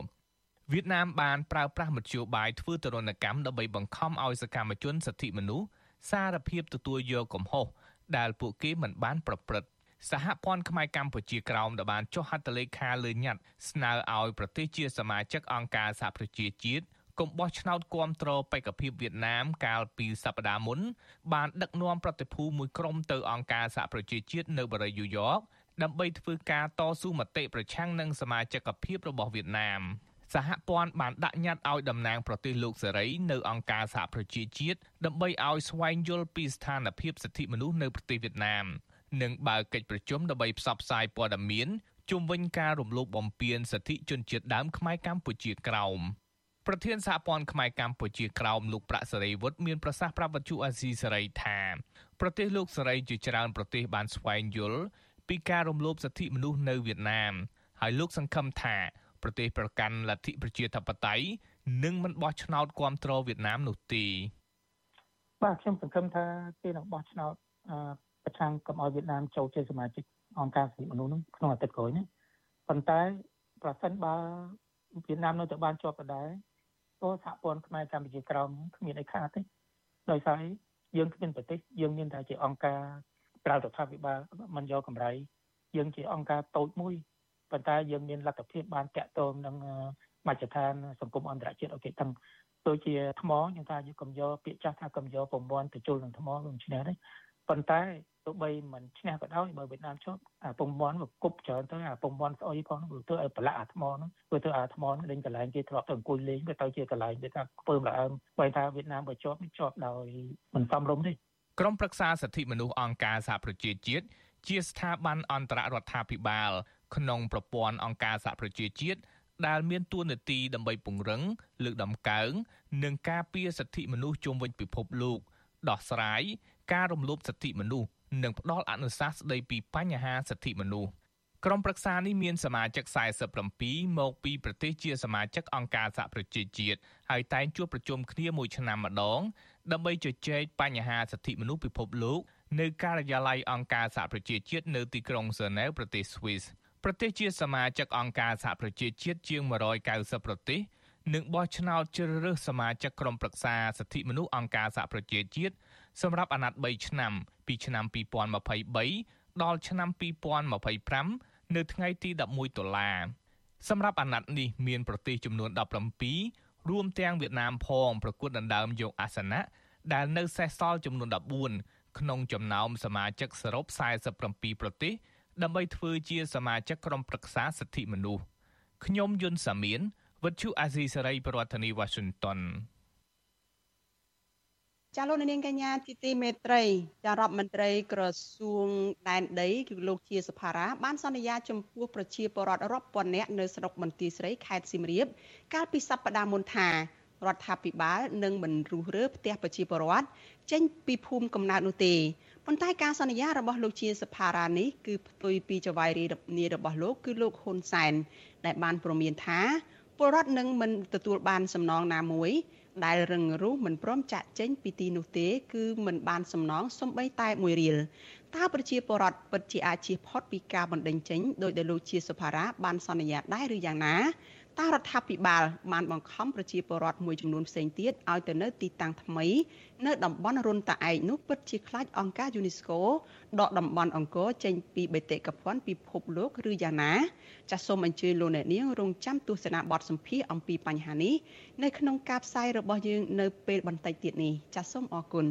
វៀតណាមបានប្រើប្រាស់មធ្យោបាយធ្វើទរណកម្មដើម្បីបង្ខំឲ្យសកម្មជនសិទ្ធិមនុស្សសារភាពទទួលយកកំហុសដែលពួកគេមិនបានប្រព្រឹត្តសហព័ន្ធខ្មែរកម្ពុជាក្រោមដែលបានចុះហត្ថលេខាលើញត្តិស្នើឲ្យប្រទេសជាសមាជិកអង្គការសហប្រជាជាតិ កុំបោះឆ្នោតគាំទ្របេក្ខភាពវៀតណាមកាលពីសប្តាហ៍មុន បានដឹកនាំប្រតិភូមួយក្រុមទៅអង្គការសហប្រជាជាតិនៅបរិយាយ៉កដើម្បីធ្វើការតស៊ូមតិប្រឆាំងនឹងសមាជិកភាពរបស់វៀតណាមសហព័ន្ធបានដាក់ញត្តិឲ្យតំណាងប្រទេសលោកសេរីនៅអង្គការសហប្រជាជាតិដើម្បីឲ្យស្វែងយល់ពីស្ថានភាពសិទ្ធិមនុស្សនៅប្រទេសវៀតណាមនិងបើកកិច្ចប្រជុំដើម្បីផ្សព្វផ្សាយព័ត៌មានជុំវិញការរំលោភបំពានសិទ្ធិជនជាតិដើមខ្មែរកម្ពុជាក្រោម ប្រធានសហព័ន្ធខ្មែរកម្ពុជាក្រោមលោកប្រាក់សេរីវុឌ្ឍមានប្រសាសន៍ប្រាប់វិទ្យុអាស៊ីសេរីថាប្រទេសលោកសេរីជាច្រើនប្រទេសបានស្វែងយល់ពីការរំលោភសិទ្ធិមនុស្សនៅវៀតណាមហើយលោកសង្ឃឹមថាប្រទេសប្រកាន់លទ្ធិប្រជាធិបតេយ្យនឹងមិនបោះឆ្នោតគ្រប់គ្រងវៀតណាមនោះទេបាទខ្ញុំសង្ឃឹមថាគេនឹងបោះឆ្នោតប្រឆាំងកុំឲ្យវៀតណាមចូលជាសមាជិកអង្គការសិទ្ធិមនុស្សនោះក្នុងអាទិត្យក្រោយនេះប៉ុន្តែប្រសិនបើវៀតណាមនៅតែបានជាប់ដដែល તો សហព័ន្ធខ្មែរកម្ពុជាក្រោមគ្មានអីខាតទេដោយសារយើងគ្មានប្រទេសយើងមានតែជាអង្គការក្រៅរដ្ឋាភិបាលមិនយកកម្រៃយើងជាអង្គការតូចមួយប៉ុន្តែយើងមានលទ្ធភាពបានតាក់ទងនឹងមជ្ឈដ្ឋានសង្គមអន្តរជាតិអូខេទាំងដូចជាថ្មយើងថាយើងកំយកពាក្យចាស់ថាកំយកប្រព័ន្ធទៅជុលនឹងថ្មនឹងឈ្នះទេ ប៉ុន្តែទោះបីមិនឈ្នះក៏ដោយបើវៀតណាមជាប់អាពងមន់មកគប់ច្រើនទៅអាពងមន់ស្អុយផងវាធ្វើឲ្យប្រឡាក់អាថ្មហ្នឹងវាធ្វើអាថ្មហ្នឹងលេងកន្លែងគេធ្លាប់ទៅអង្គុយលេងវាទៅជាកន្លែងគេថាខ្ពើមល្អើមបើថាវៀតណាមបើជាប់នេះជាប់ដោយមិនសមរម្យទេក្រមប្រឹក្សាសិទ្ធិមនុស្សអង្គការសហប្រជាជាតិជាស្ថាប័នអន្តររដ្ឋាភិបាល ក្នុងប្រព័ន្ធអង្គការសហប្រជាជាតិដែលមានទួនាទីដើម្បីពង្រឹង លើកដំកើងនិងការពារសិទ្ធិមនុស្សជុំវិញពិភពលោកដោះស្រាយ ការរំលោភសិទ្ធិមនុស្សនិងផ្ដល់អនុសាសន៍ស្ដីពីបញ្ហាសិទ្ធិមនុស្សក្រុមប្រឹក្សានេះមានសមាជិក47មកពីប្រទេសជាសមាជិកអង្គការសហប្រជាជាតិហើយតែងជួបប្រជុំគ្នាមួយឆ្នាំម្ដង ដើម្បីជជែកបញ្ហាសិទ្ធិមនុស្សពិភពលោកនៅការិយាល័យអង្គការសហប្រជាជាតិនៅទីក្រុងហ្សឺណែវប្រទេសស្វីសប្រទេសជាសមាជិកអង្គការសហប្រជាជាតិជាង190ប្រទេសនឹងបោះឆ្នោតជ្រើសរើសសមាជិកក្រុមប្រឹក្សាសិទ្ធិមនុស្សអង្គការសហប្រជាជាតិ សម្រាប់អាណត្តិ3ឆ្នាំពីឆ្នាំ2023ដល់ឆ្នាំ2025នៅថ្ងៃទី11តុលាសម្រាប់អាណត្តិនេះមានប្រទេសចំនួន17រួមទាំងវៀតណាមផងប្រគួតដណ្ដើមយកអាសនៈដែលនៅសេសសល់ចំនួន14ក្នុងចំណោមសមាជិកសរុប47ប្រទេសដើម្បីធ្វើជាសមាជិកក្រុមប្រឹក្សាសិទ្ធិមនុស្សខ្ញុំយុនសាមៀនវិទ្យុអាស៊ីសេរីប្រធានាធិបតី Washington ចាលោកនាងកញ្ញាទីទីមេត្រីចារដ្ឋមន្ត្រីក្រសួងដែនដីគឺលោកជាសភារាបានសន្យាចំពោះប្រជាពលរដ្ឋរាប់ពាន់នាក់នៅស្រុកបន្ទាយស្រីខេត្តសៀមរាបកាលពីសប្តាហ៍មុនថារដ្ឋាភិបាលនឹងមិនរុះរើផ្ទះប្រជាពលរដ្ឋចេញពីភូមិកំណើតនោះទេប៉ុន្តែការសន្យារបស់លោកជាសភារានេះគឺផ្ទុយពីចៅហ្វាយរាជនីរបស់លោកគឺលោកហ៊ុនសែនដែលបានព្រមានថាពលរដ្ឋនឹងមិនទទួលបានសំណងណាមួយ ដែលរឹងរូសមិនព្រមចាក់ចេញពីទីនោះទេ គឺមិនបានសំណងសំបីតែមួយរៀលតើប្រជាពលរដ្ឋពិតជាអាចជៀសផុតពីការបណ្តេញចេញដោយដែលលោកជាសុផារ៉ាបានសន្យាដែរឬយ៉ាងណា តើរដ្ឋាភិបាលបានបង្ខំប្រជាពលរដ្ឋមួយចំនួនផ្សេងទៀតឲ្យទៅនៅទីតាំងថ្មី នៅតំបន់រុនតាឯកនោះពិតជាខ្លាចអង្គការ UNESCO ដកតំបន់អង្គរចេញពីបេតិកភណ្ឌពិភពលោកឬយ៉ាងណាចាសសូមអញ្ជើញលោកអ្នកនាងរងចាំទស្សនាបទសម្ភាសអំពីបញ្ហានេះនៅក្នុងការផ្សាយរបស់យើងនៅពេលបន្តិចទៀតនេះចាសសូមអរគុណ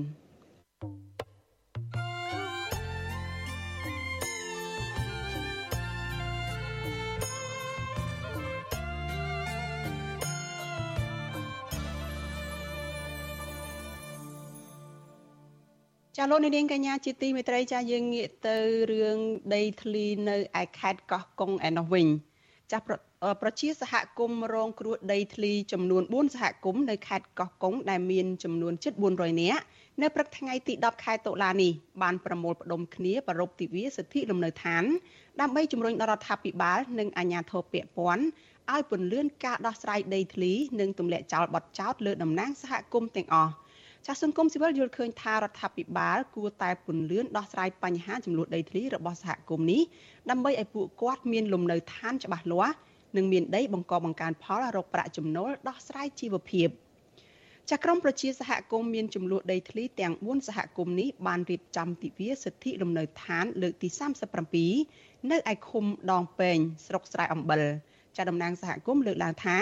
ចាលោកនាងកញ្ញាជាទីមេត្រីចាយើងងាកទៅរឿងដីធ្លីនៅឯខេត្តកោះកុងឯនោះវិញចាប្រជាសហគមន៍រងគ្រោះដីធ្លីចំនួន4សហគមន៍នៅខេត្តកោះកុងដែលមានចំនួនជិត400នាក់នៅព្រឹកថ្ងៃទី10ខែតុលានេះបានប្រមូលផ្ដុំគ្នាប្រពៃទិវាសិទ្ធិលំនៅឋានដើម្បីជំរុញដល់រដ្ឋាភិបាល និងអាជ្ញាធរពាក់ព័ន្ធឲ្យពន្យាការដោះស្រាយដីធ្លី និងទម្លាក់ចោលបទចោទលើតំណាងសហគមន៍ទាំងអស់ ចាសសង្គមស៊ីវិលយល់ឃើញថារដ្ឋាភិបាលគួរតែពន្លឿនដោះស្រាយបញ្ហាចំនួនដីធ្លីរបស់សហគមន៍នេះដើម្បីឲ្យពួកគាត់មានលំនៅឋានច្បាស់លាស់និងមានដីបង្កបង្កើនផលរកប្រាក់ចំណូលដោះស្រាយជីវភាពចាក្រមប្រជាសហគមន៍មានចំនួនដីធ្លីទាំង4សហគមន៍នេះបានរៀបចំទិវាសិទ្ធិលំនៅឋានលើកទី37នៅឯឃុំដងពេញស្រុកស្រែអំបិលចាតំណាងសហគមន៍លើកឡើងថា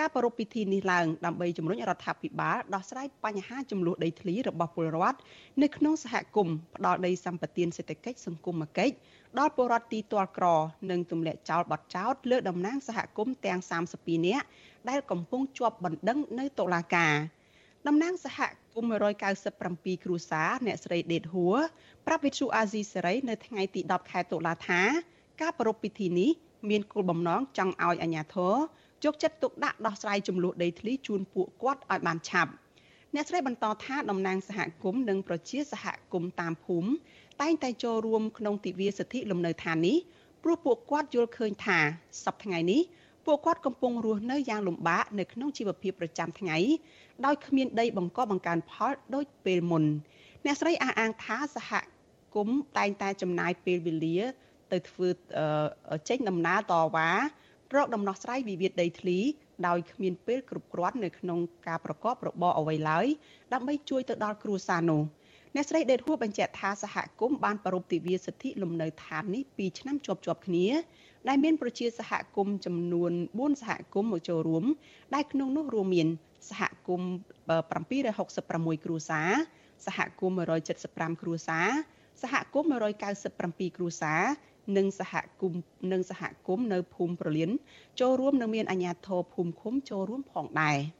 ការប្រារព្ធពិធីនេះឡើងដើម្បីជំរុញរដ្ឋាភិបាលដោះស្រាយបញ្ហាចំនួនដីធ្លីរបស់ពលរដ្ឋនៅក្នុងសហគមន៍ផ្ដល់ដីសម្បត្តិសេដ្ឋកិច្ចសង្គមគិច្ចដល់ពលរដ្ឋទីទាល់ក្រ និងទម្លាក់ចោលបទចោទលើតំណាងសហគមន៍ទាំង32នាក់ដែលកំពុងជាប់បណ្ដឹងនៅតុលាការតំណាងសហគមន៍197គ្រួសារអ្នកស្រីដេតហួរប្រាប់វិទ្យុអាស៊ីសេរីនៅថ្ងៃទី10ខែតុលាថា ការប្រារព្ធពិធីនេះមានគោលបំណងចង់ឲ្យអាជ្ញាធរ យកចិត្តទុកដាក់ដោះស្រាយចំនួនដីធ្លីជូនពួកគាត់ឲ្យបានឆាប់អ្នកស្រីបន្តថាតំណាងសហគមន៍និងប្រជាសហគមន៍តាមភូមិតែងតែចូលរួមក្នុងទិវាសិទ្ធិលំនៅឋាននេះព្រោះពួកគាត់យល់ឃើញថាសប្តាហ៍ថ្ងៃនេះពួកគាត់កំពុងរស់នៅយ៉ាងលំបាកនៅក្នុងជីវភាពប្រចាំថ្ងៃដោយគ្មានដីបង្កបង្កើនផលដូចពេលមុនអ្នកស្រីអះអាងថាសហគមន៍តែងតែចំណាយពេលវេលា ទៅធ្វើចេញដំណើរតវ៉ា រកដំណោះស្រាយវិវាទដីធ្លីដោយគ្មានពេលគ្រប់គ្រាន់នៅក្នុងការប្រកបរបរអ្វីឡើយដើម្បីជួយទៅដល់គ្រួសារនោះអ្នកស្រីដេតហួរបញ្ជាក់ថាសហគមន៍បានប្រពៃទិវាសិទ្ធិលំនៅឋាននេះ2ឆ្នាំជាប់ជាប់គ្នាដែលមានប្រជាសហគមន៍ចំនួន4សហគមន៍មកចូលរួម ដែលក្នុងនោះរួមមាន សហគមន៍766គ្រួសារសហគមន៍175គ្រួសារសហគមន៍197គ្រួសារ និងសហគមន៍និងសហគមន៍នៅភូមិប្រលៀនចូលរួមនិងមានអាជ្ញាធរភូមិឃុំចូលរួមផងដែរ។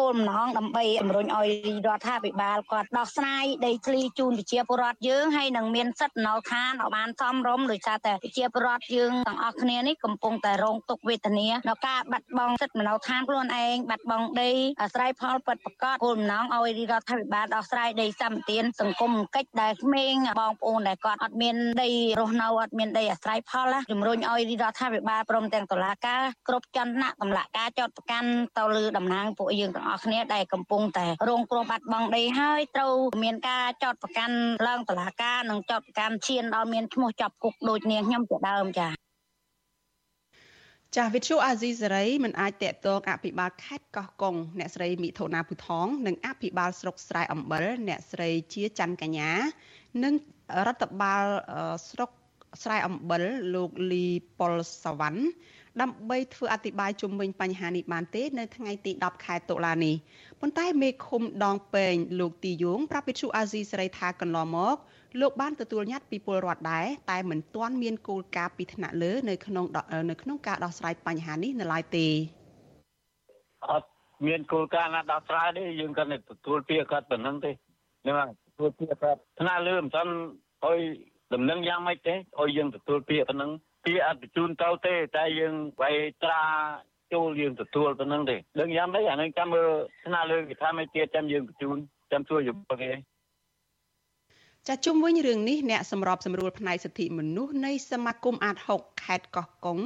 គោលបំណងដើម្បីជំរុញឲ្យរដ្ឋាភិបាលគាត់ដោះស្រាយដីធ្លីជូនប្រជាពលរដ្ឋយើងហើយនឹងមានសិទ្ធិណុលឋានឲ្យបានសមរម្យដោយសារតែប្រជាពលរដ្ឋយើងទាំងអស់គ្នានេះកំពុងតែរងទុក្ខវេទនានៅការបាត់បង់សិទ្ធិមនោឋានខ្លួនឯងបាត់បង់ដីអាស្រ័យផលពិតប្រាកដគោលបំណងឲ្យរដ្ឋាភិបាលដោះស្រាយដីសម្បត្តិសង្គមកិច្ចដែលក្មេងបងប្អូនដែលគាត់អត់មានដីរស់នៅអត់មានដីអាស្រ័យផលជំរុញឲ្យរដ្ឋាភិបាលព្រមទាំងតុលាការគ្រប់ចន្ទៈតម្លាការចោតប្រកាន់ទៅលើតំណាងពួកយើងទាំងអស់គ្នាដែលកំពុងតែរងគ្រោះបាត់បង់ដីហើយត្រូវមានការចោតប្រកាន់ឡើងតុលាការនិងចោតប្រកាន់ឈានដល់មានឈ្មោះចាប់គុកដូចនាងខ្ញុំជាដើមចា៎ចាស់វិទ្យុអាស៊ីសេរីមិនអាចតេតងអភិបាលខេត្តកោះកុងអ្នកស្រីមិថុនាភូថងនិងអភិបាលស្រុកស្រែអំបិលអ្នកស្រីជាច័ន្ទកញ្ញា និងរដ្ឋបាលស្រុកស្រែអំបិលលោកលីប៉ុលសវណ្ណ ដើម្បីធ្វើអធិប្បាយជុំវិញបញ្ហានេះបានទេនៅថ្ងៃទី10ខែតុលានេះប៉ុន្តែមេឃុំដងពេងលោកទីយងប្រាប់វិទ្យុអាស៊ីសេរីថាកន្លងមកលោកបានទទួលញត្តិពីពលរដ្ឋដែរតែមិនទាន់មានគោលការណ៍ពីថ្នាក់លើនៅក្នុងនៅក្នុងការដោះស្រាយបញ្ហានេះនៅឡើយទេអត់មានគោលការណ៍ណាដោះស្រាយទេយើងគាត់ទទួលពាក្យគាត់ប៉ុណ្្នឹងទេហ្នឹងទទួលពាក្យគាត់ថ្នាក់លើមិនទាន់ឲ្យដំណឹងយ៉ាងម៉េចទេឲ្យយើងទទួលពាក្យប៉ុណ្្នឹង ពាក្យអត់បញ្ជូនទៅទេ តែយើងវាយត្រាចូលយើងទទួលប៉ុណ្្នឹងទេដឹងយ៉ាងម៉េចអានឹងចាំមើលស្នើលើគេថាមិនទៀតចាំយើងបញ្ជូនចាំជួយយោបល់គេចាជុំវិញរឿងនេះអ្នកសម្របសម្រួលផ្នែកសិទ្ធិមនុស្សនៃសមាគមអាត6ខេត្តកោះកុង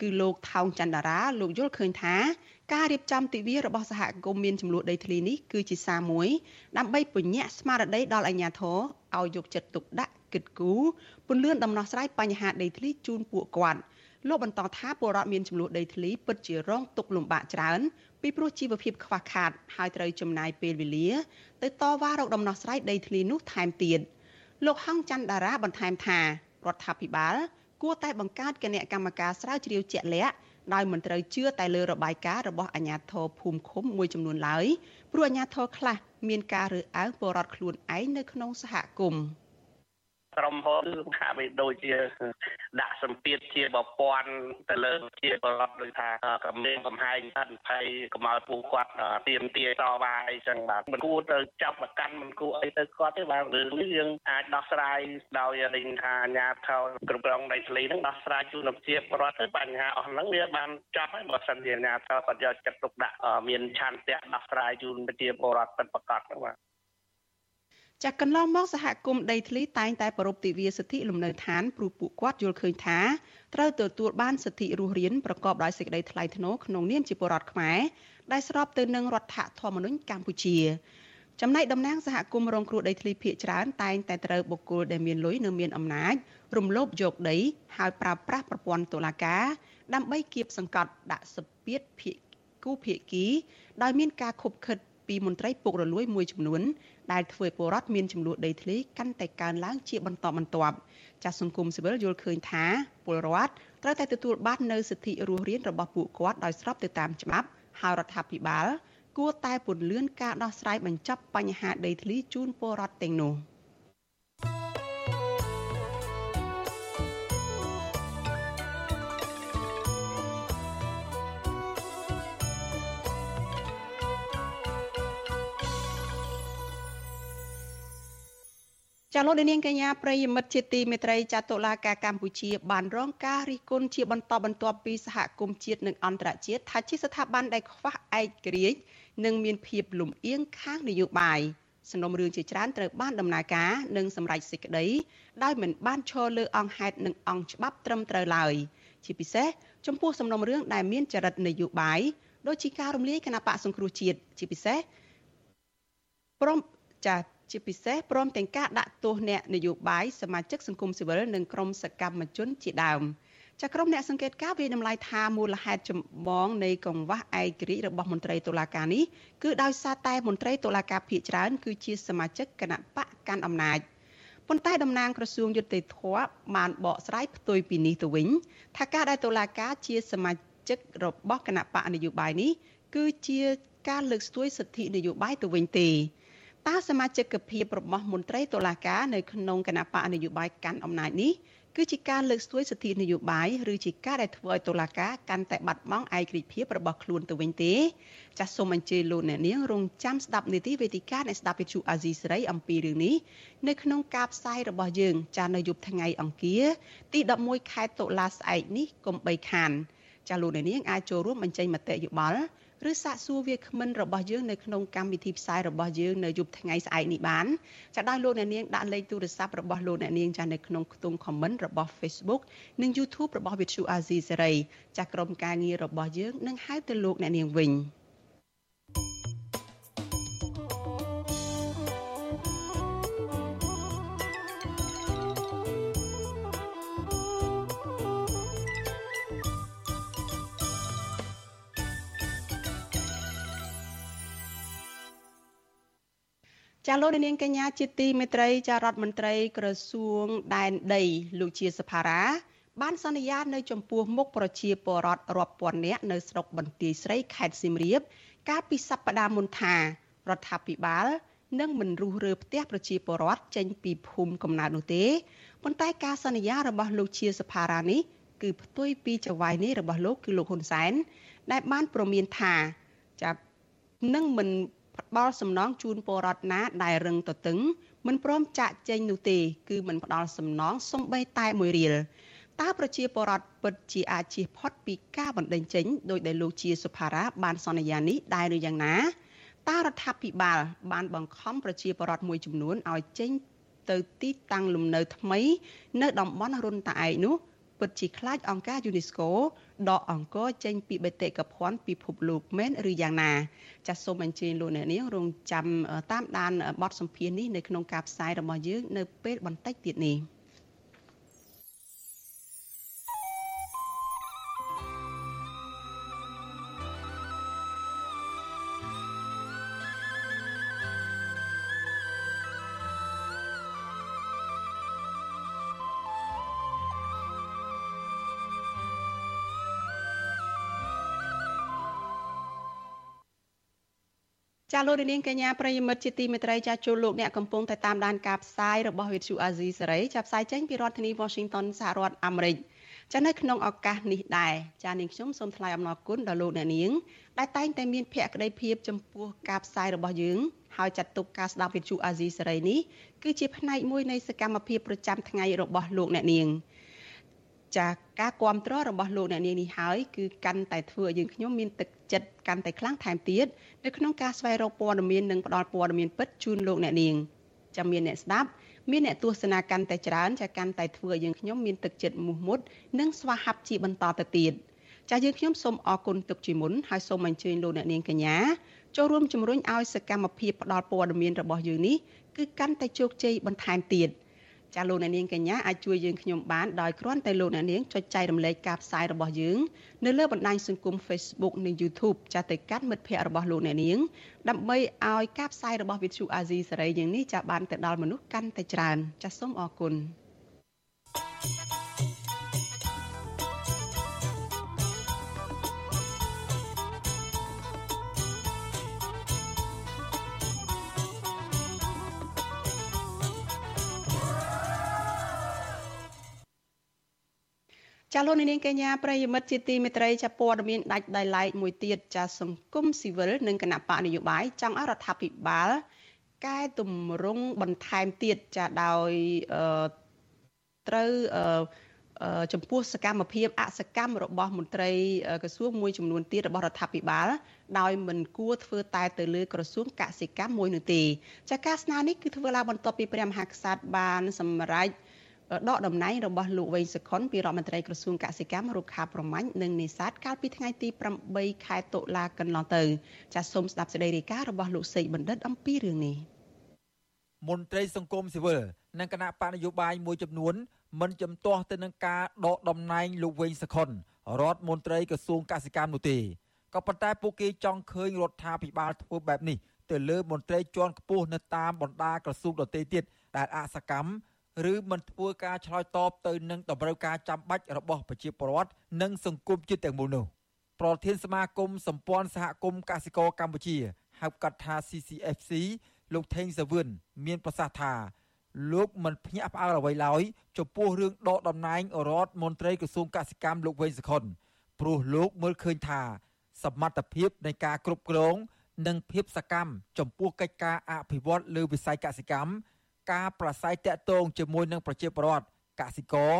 គឺលោកថោងច័ន្ទរាលោកយល់ឃើញថា ការរៀបចំទិវារបស់សហគមន៍មានចំនួនដីធ្លីនេះគឺជាសារមួយដើម្បីពញ្ញាក់ស្មារតីដល់អាជ្ញាធរឲ្យយកចិត្តទុកដាក់គិតគូរពន្លឿនដំណោះស្រាយបញ្ហាដីធ្លីជូនពួកគាត់លោកបន្តថាពលរដ្ឋមានចំនួនដីធ្លីពិតជារងទុក្ខលំបាកច្រើនពីព្រោះជីវភាពខ្វះខាតហើយត្រូវចំណាយពេលវេលា ទៅតវ៉ារកដំណោះស្រាយដីធ្លីនោះថែមទៀតលោកហងច័ន្ទតារាបន្ថែមថារដ្ឋាភិបាលគួរតែបង្កើតគណៈកម្មការស្រាវជ្រាវជាក់លាក់ ដោយមិនត្រូវជឿតែលើរបាយការណ៍របស់អាជ្ញាធរភូមិឃុំមួយចំនួនឡើយព្រោះអាជ្ញាធរខ្លះមានការរើសអើងពលរដ្ឋខ្លួនឯងនៅក្នុងសហគមន៍។ក្រុមហ៊ុនហាក់បីដូចជា ដាក់សម្ពាធជាបពាន់ទៅលើជាបរដ្ឋដូចថាកំលេងកំហែងអន្តភ័យកម្ពុជាពួកគាត់ទៀមទាតវ៉ាអីចឹងបាទមិនគួរទៅចាប់ប្រកាន់មិនគួរអីទៅគាត់ទេបាទរឿងនេះយើងអាចដោះស្រាយដោយរិញថាអាញាថោគ្រប់គ្រងដីធ្លីហ្នឹងដោះស្រាយជូនប្រជាពលរដ្ឋទៅបញ្ហាអស់ហ្នឹងវាបានចាប់ហើយបើសិនជាអាញាថោគាត់យកចិត្តទុកដាក់មានឆន្ទៈដោះស្រាយជូនប្រជាពលរដ្ឋពិតប្រាកដហ្នឹងបាទ ចាក់កន្លងមកសហគមន៍ដីធ្លីតែងតែប្រពៃទិវាសិទ្ធិលំនៅឋានព្រោះពួកគាត់យល់ឃើញថាត្រូវទទួលបានសិទ្ធិរស់រានប្រកបដោយសេចក្តីថ្លៃថ្នូរក្នុងនាមជាពលរដ្ឋខ្មែរដែលស្របទៅនឹងរដ្ឋធម្មនុញ្ញកម្ពុជាចំណែកតំណាងសហគមន៍រងគ្រោះដីធ្លីភៀកច្រើនតែងតែត្រូវបុគ្គលដែលមានលុយនិងមានអំណាចរំលោភយកដីហើយប្រើប្រាស់ប្រព័ន្ធតុលាការដើម្បីគៀបសង្កត់ដាក់សពាតភៀកគូភៀកគីដោយមានការខົບខិត ពីមន្ត្រីពុករលួយមួយចំនួនដែលធ្វើឲ្យពលរដ្ឋមានចំនួនដីធ្លីកាន់តែកើនឡើងជាបន្តបន្ទាប់ចាស់សង្គមស៊ីវិលយល់ឃើញថាពលរដ្ឋត្រូវតែទទួលបាននូវសិទ្ធិរស់រានរបស់ពួកគាត់ដោយស្របទៅតាមច្បាប់ហើយរដ្ឋាភិបាលគួរតែពន្យាការដោះស្រាយបញ្ចប់បញ្ហាដីធ្លីជូនពលរដ្ឋទាំងនោះ។ ចាលោកនាងកញ្ញាប្រិយមិត្តជាទីមេត្រីចាតុលាការកម្ពុជាបានរងការរិះគន់ជាបន្តបន្ទាប់ពីសហគមន៍ជាតិនិងអន្តរជាតិថាជាស្ថាប័នដែលខ្វះឯករាជ្យនិងមានភាពលំអៀងខាងនយោបាយសំណុំរឿងជាច្រើនត្រូវបានដំណើរការនិងសម្រេចសេចក្តីដោយមិនបានឈរលើអង្គហេតុនិងអង្គច្បាប់ត្រឹមត្រូវឡើយជាពិសេសចំពោះសំណុំរឿងដែលមានចរិតនយោបាយដូចជាការរំលាយគណៈបកសង្គ្រោះជាតិជាពិសេសព្រមចា ជាពិសេសព្រមទាំងការដាក់ទោសអ្នកនយោបាយសមាជិកសង្គមស៊ីវិលនិងក្រុមសកម្មជនជាដើមចាក្រុមអ្នកសង្កេតការណ៍វាតម្លៃថាមូលហេតុចម្បងនៃកង្វះឯករាជ្យរបស់មន្ត្រីតុលាការនេះគឺដោយសារតែមន្ត្រីតុលាការភាគច្រើនគឺជាសមាជិកគណៈបកកាន់អំណាចប៉ុន្តែតំណាងក្រសួងយុតិធធបានបកស្រាយផ្ទុយពីនេះទៅវិញថាការដែលតុលាការជាសមាជិករបស់គណៈបកនយោបាយនេះគឺជាការលើកស្ទួយសិទ្ធិនយោបាយទៅវិញទេ តើសមាជិកភាពរបស់មន្ត្រីតុលាការនៅក្នុងគណៈបកនយោបាយកាន់អំណាចនេះគឺជាការលើកស្ទួយសិទ្ធិនយោបាយឬជាការដែលធ្វើឲ្យតុលាការកាន់តែបាត់បង់ឯករាជ្យភាពរបស់ខ្លួនទៅវិញទេចាសសូមអញ្ជើញលោកអ្នកនាងរងចាំស្ដាប់នីតិវេទិកានៃស្ដាប់វិទ្យុអាស៊ីសេរីអំពីរឿងនេះនៅក្នុងការផ្សាយរបស់យើងចាសនៅយប់ថ្ងៃអង្គារទី11ខែតុលាស្អែកនេះកុំបីខានចាសលោកអ្នកនាងអាចចូលរួមបញ្ចេញមតិយោបល់ ឬសាកសួរវាគ្មិនរបស់យើងនៅក្នុងកម្មវិធីផ្សាយរបស់យើងនៅយប់ថ្ងៃស្អែកនេះបានចាដោយលោកអ្នកនាងដាក់លេខទូរស័ព្ទរបស់លោកអ្នកនាងចានៅក្នុងខ្ទង់ comment របស់ Facebook និង YouTube របស់ Vithu Azizi Serai ចាក្រុមការងាររបស់យើងនឹងហៅទៅលោកអ្នកនាងវិញ។ ចាលោកនាងកញ្ញាជាទីមេត្រីចារដ្ឋមន្ត្រីក្រសួងដែនដីលោកជាសភារា បានសន្យានៅចំពោះមុខប្រជាពលរដ្ឋរាប់ពាន់នាក់នៅស្រុកបន្ទាយស្រីខេត្តសៀមរាប កាលពីសប្តាហ៍មុនថារដ្ឋាភិបាលនឹងមិនរុះរើផ្ទះប្រជាពលរដ្ឋចេញពីភូមិកំណើតនោះទេប៉ុន្តែការសន្យារបស់លោកជាសភារានេះគឺផ្ទុយពីចៅហ្វាយនេះរបស់លោកគឺលោកហ៊ុនសែនដែលបានប្រមានថាចាប់នឹងមិន ផ្ដល់សំណងជូនពលរដ្ឋណាដែលរឹងទទឹងមិនព្រមចាក់ចេញនោះទេ គឺមិនផ្ដល់សំណងសំបីតែមួយរៀលតើប្រជាពលរដ្ឋពិតជាអាចជៀសផុតពីការបណ្តេញចេញដោយដែលលោកជាសុផារ៉ាបានសន្យានេះដែរឬយ៉ាងណាតើរដ្ឋាភិបាល បានបង្ខំប្រជាពលរដ្ឋមួយចំនួនឲ្យចេញទៅទីតាំងលំនៅថ្មី នៅតំបន់រុនតាឯកនោះ ពិតជាខ្លាចអង្គការ UNESCO ដកអង្គរចេញពីបេតិកភណ្ឌពិភពលោកមែនឬយ៉ាងណាចាសសូមអញ្ជើញលោកអ្នកនាងរងចាំតាមដានបទសម្ភាសន៍នេះនៅក្នុងការផ្សាយរបស់យើងនៅពេលបន្តិចទៀតនេះ។ លោកនាងកញ្ញាប្រិយមិត្តជាទីមេត្រីចាជួលលោកអ្នកកំពុងតែតាមដានការផ្សាយរបស់វិទ្យុអាស៊ីសេរីចាផ្សាយចេញពីរដ្ឋធានី Washington សហរដ្ឋអាមេរិកចានៅក្នុងឱកាសនេះដែរចានាងខ្ញុំសូមថ្លែងអំណរគុណដល់លោកអ្នកនាងដែលតែងតែមានភក្ដីភាពចំពោះការផ្សាយរបស់យើងហើយចាត់ទុកការស្ដាប់វិទ្យុអាស៊ីសេរីនេះគឺជាផ្នែកមួយនៃសកម្មភាពប្រចាំថ្ងៃរបស់លោកអ្នកនាង ចាការគ្រប់គ្រងរបស់លោកអ្នកនាងនេះហើយគឺកាន់តែធ្វើឲ្យយើងខ្ញុំមានទឹកចិត្តកាន់តែខ្លាំងថែមទៀតនៅក្នុងការស្វែងរកព័ត៌មាននិងផ្តល់ព័ត៌មានពិតជូនលោកអ្នកនាងចាំមានអ្នកស្ដាប់មានអ្នកទស្សនាកាន់តែច្រើនចាកាន់តែធ្វើឲ្យយើងខ្ញុំមានទឹកចិត្តមោះមុតនិងស្វាហាប់ជាបន្តទៅទៀតចាយើងខ្ញុំសូមអរគុណទុកជាមុនហើយសូមអញ្ជើញលោកអ្នកនាងកញ្ញាចូលរួមជំរុញឲ្យសកម្មភាពផ្តល់ព័ត៌មានរបស់យើងនេះគឺកាន់តែជោគជ័យបន្ថែមទៀត។ ចាលោកអ្នកនាងកញ្ញាអាចជួយយើងខ្ញុំបានដោយគ្រាន់តែលោកអ្នកនាងចុចចែករំលែកការផ្សាយរបស់យើងនៅលើបណ្ដាញសង្គម Facebook និង YouTube ចាទៅកាន់មិត្តភ័ក្តិរបស់លោកអ្នកនាងដើម្បីឲ្យការផ្សាយរបស់ Vithu Azizi សេរីយ៉ាងនេះចាបានទៅដល់មនុស្សកាន់តែច្រើនចាសសូមអរគុណ ចាលោកនាងកញ្ញាប្រិយមិត្តជាទីមេត្រីចាព័ត៌មានដាច់ដោយឡែកមួយទៀតចាសង្គមស៊ីវិលនិងគណៈបកនយោបាយចង់ឲ្យរដ្ឋាភិបាលកែតម្រង់បន្ថែមទៀតចាដោយត្រូវចំពោះសកម្មភាពអសកម្មរបស់មន្ត្រីក្រសួងមួយចំនួនទៀតរបស់រដ្ឋាភិបាល ដោយមិនគួរធ្វើតែទៅលើក្រសួងកសិកម្មមួយនោះទេចាការស្នើនេះគឺធ្វើឡើងបន្ទាប់ពីព្រះមហាក្សត្របានសម្រេច ដកតំណែងរបស់លោកវែងសុខុនពីរដ្ឋមន្ត្រីក្រសួងកសិកម្មរុក្ខាប្រមាញ់និងនេសាទកាលពីថ្ងៃទី8ខែតុលាកន្លងទៅចាសសូមស្ដាប់សេចក្តីរាយការណ៍របស់លោកសេកបណ្ឌិតអំពីរឿងនេះមន្ត្រីសង្គមស៊ីវិលនិងគណៈបកនយោបាយមួយចំនួនមិនជំទាស់ទៅនឹងការដកតំណែងលោកវិញសខុនរដ្ឋមន្ត្រីក្រសួងកសិកម្មនោះទេក៏ប៉ុន្តែពួកគេចង់ឃើញរដ្ឋាភិបាលធ្វើបែបនេះទៅលើមន្ត្រីជាន់ខ្ពស់នៅតាមបណ្ដាក្រសួងដទៃទៀតដែលអសកម្ម ឬមិនធ្វើការឆ្លើយតបទៅនឹងតម្រូវការចាំបាច់របស់ប្រជាពលរដ្ឋនិងសង្គមជាតិទាំងមូលនោះប្រធានសមាគមសម្ព័ន្ធសហគមន៍កសិករកម្ពុជាហៅកាត់ថា CCFC លោកថេងសាវឿនមានប្រសាសន៍ថាលោកមិនភ្ញាក់ផ្អើលអ្វីឡើយចំពោះរឿងដកតំណែងរដ្ឋមន្ត្រីក្រសួងកសិកម្មលោកវេងសខុនព្រោះលោកមើលឃើញថាសមត្ថភាពនៃការគ្រប់គ្រងនិងភាពសកម្មចំពោះកិច្ចការអភិវឌ្ឍលើវិស័យកសិកម្ម ការប្រស័យតាក់ទងជាមួយនឹងប្រជាពលរដ្ឋកសិករ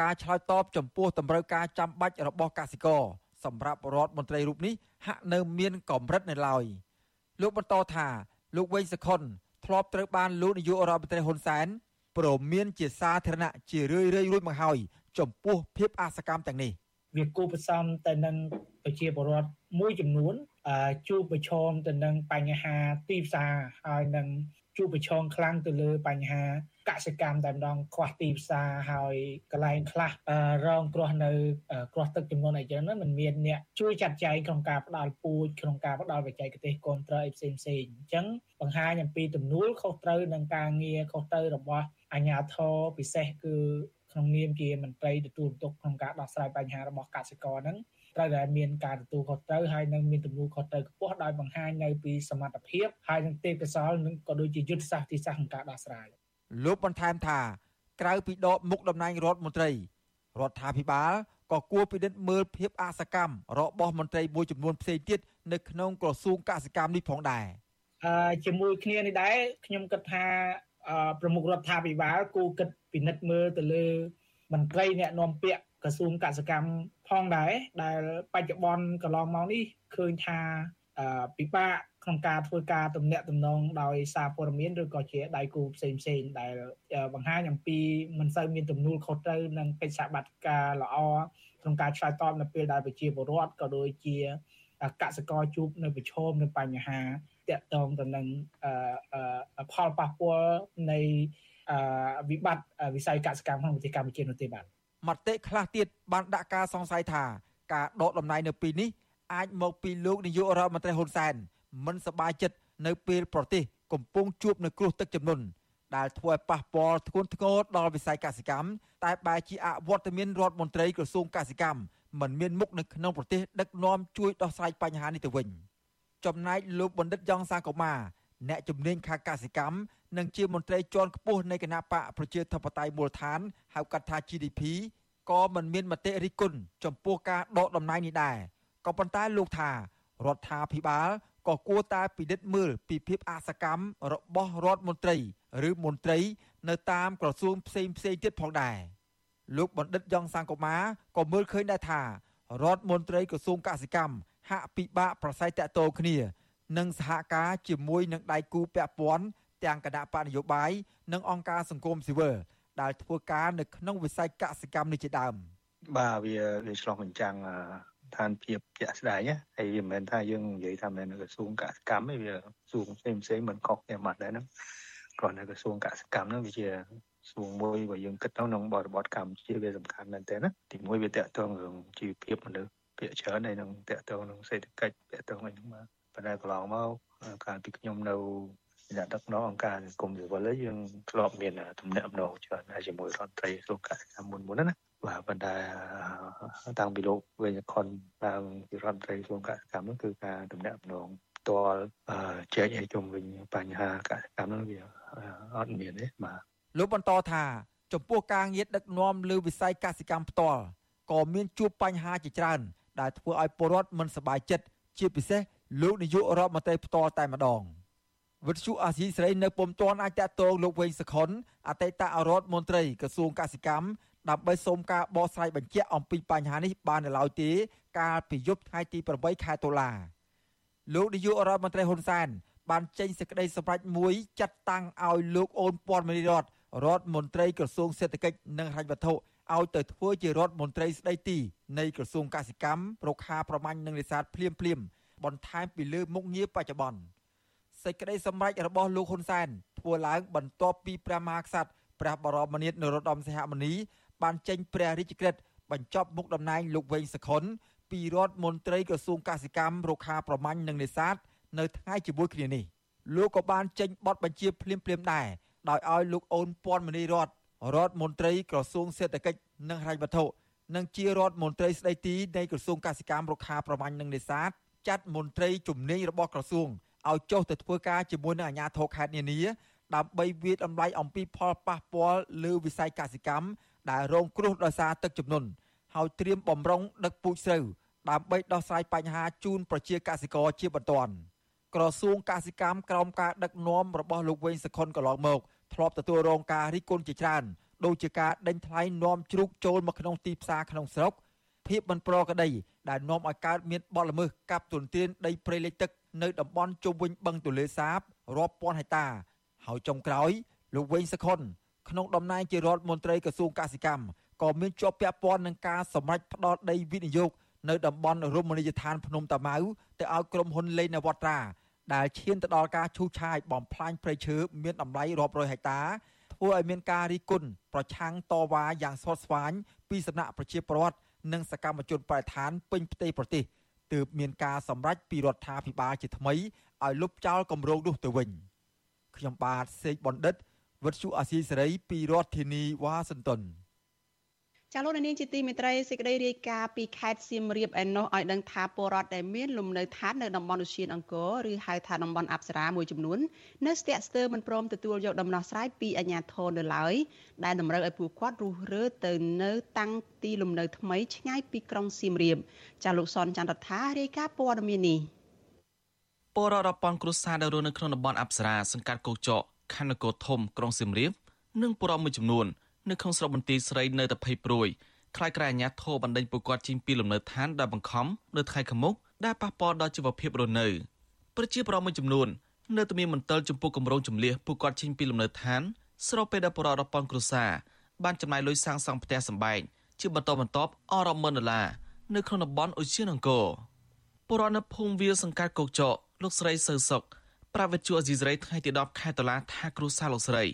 ការឆ្លើយតបចំពោះតម្រូវការចាំបាច់របស់កសិករសម្រាប់រដ្ឋមន្ត្រីរូបនេះហាក់នៅមានកម្រិតនៅឡើយលោកបន្តថាលោកវែងសខុនធ្លាប់ត្រូវបានលោកនាយករដ្ឋមន្ត្រីហ៊ុនសែនព្រមានជាសាធារណៈជារឿយៗរួចមកហើយចំពោះភាពអសកម្មទាំងនេះវាគូផ្សំទៅនឹងប្រជាពលរដ្ឋមួយចំនួនជួបប្រឈមទៅនឹងបញ្ហាទីផ្សារហើយនឹង ជួបប្រឈមខ្លាំងទៅលើបញ្ហាកសិកម្មតែម្ដងខ្វះទីផ្សារហើយកន្លែងខ្លះរងគ្រោះនៅគ្រោះទឹកចំនួនអីចឹងហ្នឹងมันមានអ្នកជួយចាត់ចែងក្នុងការផ្ដល់ពូជក្នុងការផ្ដល់បច្ចេកទេសគ្រប់គ្រងអីផ្សេងផ្សេងអញ្ចឹងបង្ហាញអំពីទំនួលខុសត្រូវនឹងការងារខុសត្រូវរបស់អាជ្ញាធរពិសេសគឺក្នុងនាមជាមន្ត្រីទទួលបន្ទុកក្នុងការដោះស្រាយបញ្ហារបស់កសិករហ្នឹង ត្រូវតែមានការទទួលខុសត្រូវហើយនឹងមានទំនួលខុសត្រូវខ្ពស់ដោយបង្ហាញនៅពីសមត្ថភាពហើយនឹងទេពកោសល្យនិងក៏ដូចជាយុទ្ធសាស្ត្រទីសាស្ត្រក្នុងការដោះស្រាយលោកបន្ថែមថា ក្រៅពីដកមុខតំណែងរដ្ឋមន្ត្រីរដ្ឋាភិបាលក៏គួរពិនិត្យមើលភាពអសកម្មរបស់មន្ត្រីមួយចំនួនផ្សេងទៀតនៅក្នុងក្រសួងកសិកម្មនេះផងដែរអឺជាមួយគ្នានេះដែរខ្ញុំគិតថាប្រមុខរដ្ឋាភិបាលគួរគិតពិនិត្យមើលទៅលើមន្ត្រីអ្នកនាំពាក្យក្រសួងកសិកម្ម ផងដែរដែលបច្ចុប្បន្នកន្លងមកនេះឃើញថាពិបាកក្នុងការធ្វើការទំនាក់ទំនងដោយសារព័ត៌មានឬក៏ជាដៃគូផ្សេងផ្សេងដែលបង្ហាញអំពីមិនសូវមានទំនួលខុសត្រូវនិងកិច្ចសហប្រតិការល្អក្នុងការឆ្លើយតបនៅពេលដែលប្រជាពលរដ្ឋក៏ដូចជាកសិករជួបនៅប្រឈមនឹងបញ្ហាតាក់ទងទៅនឹងផលប៉ះពាល់នៃវិបត្តិវិស័យកសិកម្មក្នុងប្រទេសកម្ពុជានោះទេបាទ មតិខ្លះទៀតបានដាក់ការសង្ស័យថាការដកដំណែងនៅពេលនេះអាចមកពីលោកនាយករដ្ឋមន្ត្រីហ៊ុនសែនមិនសប្បាយចិត្តនៅពេលប្រទេសកំពុងជួបនឹងគ្រោះទឹកជំនន់ដែលធ្វើឲ្យប៉ះពាល់ធ្ងន់ធ្ងរដល់វិស័យកសិកម្មតែបែរជាអវត្តមានរដ្ឋមន្ត្រីក្រសួងកសិកម្មមិនមានមុខនៅក្នុងប្រទេសដឹកនាំជួយដោះស្រាយបញ្ហានេះទៅវិញចំណែកលោកបណ្ឌិតយ៉ងសាកូម៉ាអ្នកជំនាញខាងកសិកម្ម និងជាមន្ត្រីជាន់ខ្ពស់នៃគណៈបកប្រជាធិបតេយ្យមូលដ្ឋានហៅកាត់ថា GDP ក៏មិនមានមតិរិះគន់ចំពោះការដកតំណែងនេះដែរក៏ប៉ុន្តែលោកថារដ្ឋាភិបាលក៏គួរតែពិនិត្យមើលពីភាពអសកម្មរបស់រដ្ឋមន្ត្រីឬមន្ត្រីនៅតាមក្រសួងផ្សេងផ្សេងទៀតផងដែរលោកបណ្ឌិតយ៉ងសង្គមាក៏មើលឃើញដែរថារដ្ឋមន្ត្រីក្រសួងកសិកម្មហាក់ពិបាកប្រស័យតាក់ទងគ្នា និងសហការជាមួយនឹងដៃគូពាក់ព័ន្ធ ទាំងគណៈបកនយោបាយនិងអង្គការសង្គមស៊ីវិលដែលធ្វើការនៅក្នុងវិស័យកសិកម្មនេះជាដើមបាទវាវាឆ្លងបញ្ចាំងឋានភាពជាក់ស្ដែងហើយមិនមែនថាយើងនិយាយថាមិនក្រសួងកសិកម្មទេវាក្រសួងផ្សេងផ្សេងមិនខុសគ្នាមកដែរហ្នឹងគ្រាន់តែក្រសួងកសិកម្មហ្នឹងវាជាក្រសួងមួយបើយើងគិតទៅក្នុងបរិបទកម្ពុជាវាសំខាន់មែនទែនណាទីមួយវាតកតងរឿងជីវភាពមនុស្សភាគច្រើនហើយនឹងតកតងនឹងសេដ្ឋកិច្ចតកតងអីហ្នឹងមកប៉ុន្តែកន្លងមកកាលពីខ្ញុំនៅ អ្នកដឹកនាំអង្គការសង្គមស៊ីវិលយើងធ្លាប់មានទំនាក់ទំនងច្រើនហើយជាមួយរដ្ឋមន្ត្រីក្រសួងកសិកម្មមុនមុនណាបាទប៉ុន្តែតាំងពីលោកវិញខុនឡើងពីរដ្ឋមន្ត្រីក្រសួងកសិកម្មនោះគឺការទំនាក់ទំនងផ្ទាល់ចែកឲ្យជុំវិញបញ្ហាកសិកម្មនោះវាអត់មានទេបាទលោកបន្តថាចំពោះការងារដឹកនាំលើវិស័យកសិកម្មផ្ទាល់ក៏មានជួបបញ្ហាជាច្រើន ដែលធ្វើឲ្យពលរដ្ឋមិនសប្បាយចិត្តជាពិសេសលោកនាយករដ្ឋមន្ត្រីផ្ទាល់តែម្ដង វិទ្យុអាស៊ីសេរីនៅពុំទាន់អាចតតងលោកវែងសខុនអតីតរដ្ឋមន្ត្រីក្រសួងកសិកម្មដើម្បីសូមការបកស្រាយបញ្ជាក់អំពីបញ្ហានេះបាននៅឡើយទេកាលពីយប់ថ្ងៃទី8ខែតុលាលោកនាយករដ្ឋមន្ត្រីហ៊ុនសែនបានចេញសេចក្តីសម្រេចមួយចាត់តាំងឲ្យលោកអូនពាន់មនីរដ្ឋរដ្ឋមន្ត្រីក្រសួងសេដ្ឋកិច្ចនិងហិរញ្ញវត្ថុឲ្យទៅធ្វើជារដ្ឋមន្ត្រីស្ដីទីនៃក្រសួងកសិកម្មរុក្ខាប្រមាញ់និងនេសាទភ្លាមភ្លាមបន្ថែមពីលើមុខងារបច្ចុប្បន្ន សេចក្តីសម្រេចរបស់លោកហ៊ុនសែនធ្វើឡើងបន្ទាប់ពីព្រះមហាក្សត្រព្រះបរមនាថនរោត្តមសីហមុនី បានចេញព្រះរាជក្រឹត្យបញ្ចប់មុខតំណែងលោកវែងសខុនពីរដ្ឋមន្ត្រីក្រសួងកសិកម្មរុក្ខាប្រមាញ់និងនេសាទនៅថ្ងៃជាមួយគ្នានេះលោកក៏បានចេញបទបញ្ជាភ្លាមៗដែរដោយឲ្យលោកអូនពាន់មនីរតរដ្ឋមន្ត្រីក្រសួងសេដ្ឋកិច្ចនិងហិរញ្ញវត្ថុនិងជារដ្ឋមន្ត្រីស្ដីទីនៃក្រសួងកសិកម្មរុក្ខាប្រមាញ់និងនេសាទចាត់មន្ត្រីជំនាញរបស់ក្រសួង ឲ្យចុះទៅធ្វើការជាមួយនឹងអាជ្ញាធរខេត្តនានាដើម្បីវិយតម្លៃអំពីផលប៉ះពាល់លើវិស័យកសិកម្មដែលរងគ្រោះដោយសារទឹកជំនន់ហើយត្រៀមបំរុងដឹកពូជស្រូវដើម្បីដោះស្រាយបញ្ហាជូនប្រជាកសិករជាបន្ទាន់ក្រសួងកសិកម្មក្រោមការដឹកនាំរបស់លោកវែងសខុនកន្លងមកធ្លាប់ទទួលរងការរិះគន់ជាច្រើនដូចជាការដេញថ្លៃនាំជ្រូកចូលមកក្នុងទីផ្សារក្នុងស្រុកភាពមិនប្រក្រតីដែលនាំឲ្យកើតមានបទល្មើសកាប់ទុនទានដីព្រៃលិចទឹក នៅតំបន់ជុំវិញបឹងទលេសាបរាប់ពាន់ហិកតា ហើយចុងក្រោយលោកវែងសខុនក្នុងតំណែងជារដ្ឋមន្ត្រីក្រសួងកសិកម្មក៏មានជាប់ពាក់ព័ន្ធនឹងការសម្រេចផ្ដោតដីវិនិយោគនៅតំបន់រមណីយដ្ឋានភ្នំតាម៉ៅទៅឲ្យក្រុមហ៊ុនលេងនវត្រាដែលឈានទៅដល់ការឈូសឆាយបំផ្លាញព្រៃឈើមានតម្លៃរាប់រយហិកតាធ្វើឲ្យមានការរីគុណប្រឆាំងតវ៉ាយ៉ាងស្វិតស្វាញពីសំណាក់ប្រជាពលរដ្ឋនិងសកម្មជនបរិស្ថានពេញផ្ទៃប្រទេស ទើបមានការសម្រេចពីរដ្ឋាភិបាលជាថ្មីឲ្យលុបចោលគម្រោងនោះទៅវិញខ្ញុំបាទសេកបណ្ឌិតវិទ្យុអាស៊ីសេរីពីរដ្ឋធានីវ៉ាស៊ីនតោន ចាលោកនាងជាទីមេត្រីសេចក្តីរាយការណ៍ពីខេត្តសៀមរាបឯណោះឲ្យដឹងថាពលរដ្ឋដែលមានលំនៅឋាននៅតំបន់ឧស្សាហអង្គរឬហៅថាតំបន់អប្សរាមួយចំនួននៅស្ទាក់ស្ទើរមិនព្រមទទួលយកដំណោះស្រាយពីអាជ្ញាធរនៅឡើយដែលតម្រូវឲ្យពួកគាត់រុះរើទៅនៅតាំងទីលំនៅថ្មីឆ្ងាយពីក្រុងសៀមរាបចាលោកសនចន្ទរដ្ឋារាយការណ៍ព័ត៌មាននេះពលរដ្ឋរាប់ពាន់គ្រួសារដែលរស់នៅក្នុងតំបន់អប្សរាសង្កាត់កោកចកខណ្ឌនគរធំក្រុងសៀមរាបនិងពលរដ្ឋមួយចំនួន នៅក្នុងស្រុកបន្ទាយស្រីនៅតែភ័យព្រួយខ្លាចក្រែអាញាធរបណ្ដេញពួកគាត់ចេញពីលំនៅឋានដែលបង្ខំនៅថ្ងៃខាងមុខដែលប៉ះពាល់ដល់ជីវភាពរស់នៅប្រជាប្រដ្ឋមួយចំនួននៅតែមានមន្ទិលចំពោះគម្រោងចម្លៀសពួកគាត់ចេញពីលំនៅឋានស្របពេលដែលបរិរដ្ឋប៉ុនគ្រួសារបានចំណាយលុយសាងសង់ផ្ទះសម្បែងជាបន្តបន្ទាប់អស់រាប់ម៉ឺនដុល្លារនៅក្នុងតំបន់អូសៀនអង្គរពលរដ្ឋនៅភូមិវាលសង្កាត់កោកចកលោកស្រីសៅសុកប្រាវិទ្យាអេស៊ីសរ៉ៃថ្ងៃទី10ខែតុលាថាគ្រួសារលោកស្រី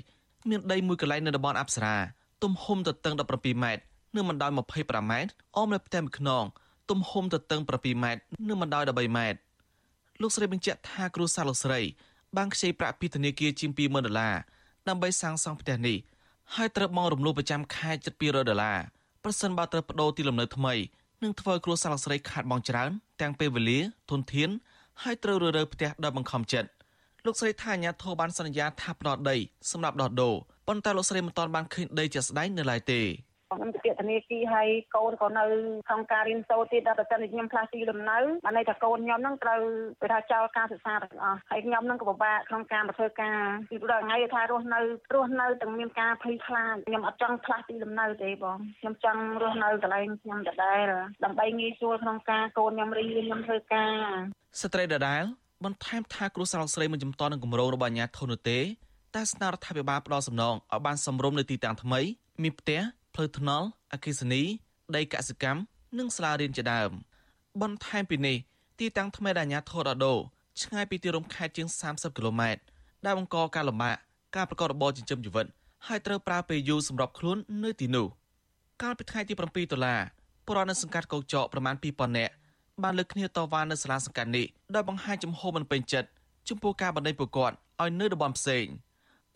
មានដីមួយកន្លែងនៅតំបន់អប្សរា ទំហំទទឹង17ម៉ែត្រនិងបណ្ដោយ25ម៉ែត្រអមនៅផ្ទៃមួយខ្នងទំហំទទឹង7ម៉ែត្រនិងបណ្ដោយ13ម៉ែត្រលោកស្រីបញ្ជាក់ថាគ្រួសារលោកស្រីបានខ្ចីប្រាក់ពីធនាគារជាង20000ដុល្លារដើម្បីសាងសង់ផ្ទះនេះហើយត្រូវបង់រំលោភប្រចាំខែជិត200ដុល្លារប្រសិនបើត្រូវបដូរទីលំនៅថ្មីនឹងធ្វើឲ្យគ្រួសារលោកស្រីខាតបង់ច្រើន ទាំងពេលវេលាធនធានហើយត្រូវរើរើផ្ទះដោយបង្ខំចិត្ត លោកស្រីថាអាញាធរបានសន្យាថាផ្ដល់ដីសម្រាប់ដោះដូរប៉ុន្តែលោកស្រីមិនទាន់បានឃើញដីជាក់ស្ដែងនៅឡើយទេខ្ញុំទៅពាក្យធនាគារហើយកូនក៏នៅក្នុងការរៀនសូត្រទៀតដល់តែខ្ញុំផ្លាស់ទីលំនៅបានន័យថាកូនខ្ញុំនឹងត្រូវគេថាចោលការសិក្សាទាំងអស់ហើយខ្ញុំនឹងក៏ពិបាកក្នុងការមកធ្វើការពីព្រោះថ្ងៃថារស់នៅរស់នៅទាំងមានការភ័យខ្លាចខ្ញុំអត់ចង់ផ្លាស់ទីលំនៅទេបងខ្ញុំចង់រស់នៅកន្លែងខ្ញុំដដែលដើម្បីងាយស្រួលក្នុងការកូនខ្ញុំរៀនខ្ញុំធ្វើការស្ត្រីដដែល បន្ថែមថាគ្រូសាស្ត្រស្រីមិនចំតនឹងគម្រោងរបស់អាញាធននោះទេតែស្នើរដ្ឋាភិបាលផ្ដល់សំណងឲ្យបានសមរម្យនៅទីតាំងថ្មីមានផ្ទះផ្លូវថ្នល់អគ្គិសនីដីកសិកម្មនិងសាលារៀនជាដើមបន្ថែមពីនេះទីតាំងថ្មីដែលអាញាធរដដូឆ្ងាយពីទីរួមខេត្តជាង30គីឡូម៉ែត្រដែលបង្កការលំបាកការប្រកបរបរចិញ្ចឹមជីវិតហើយត្រូវប្រើពេលយូរសម្រាប់ខ្លួននៅទីនោះកាលពីថ្ងៃទី7ដុល្លារពលរដ្ឋនៅសង្កាត់កោកចកប្រមាណ2000នាក់ បានលើកគ្នាតវ៉ានៅសាលាសង្កាត់នេះដោយបង្ហាញចំហមិនពេញចិត្តចំពោះការបណ្តេញពួកគាត់ឲ្យនៅតំបន់ផ្សេង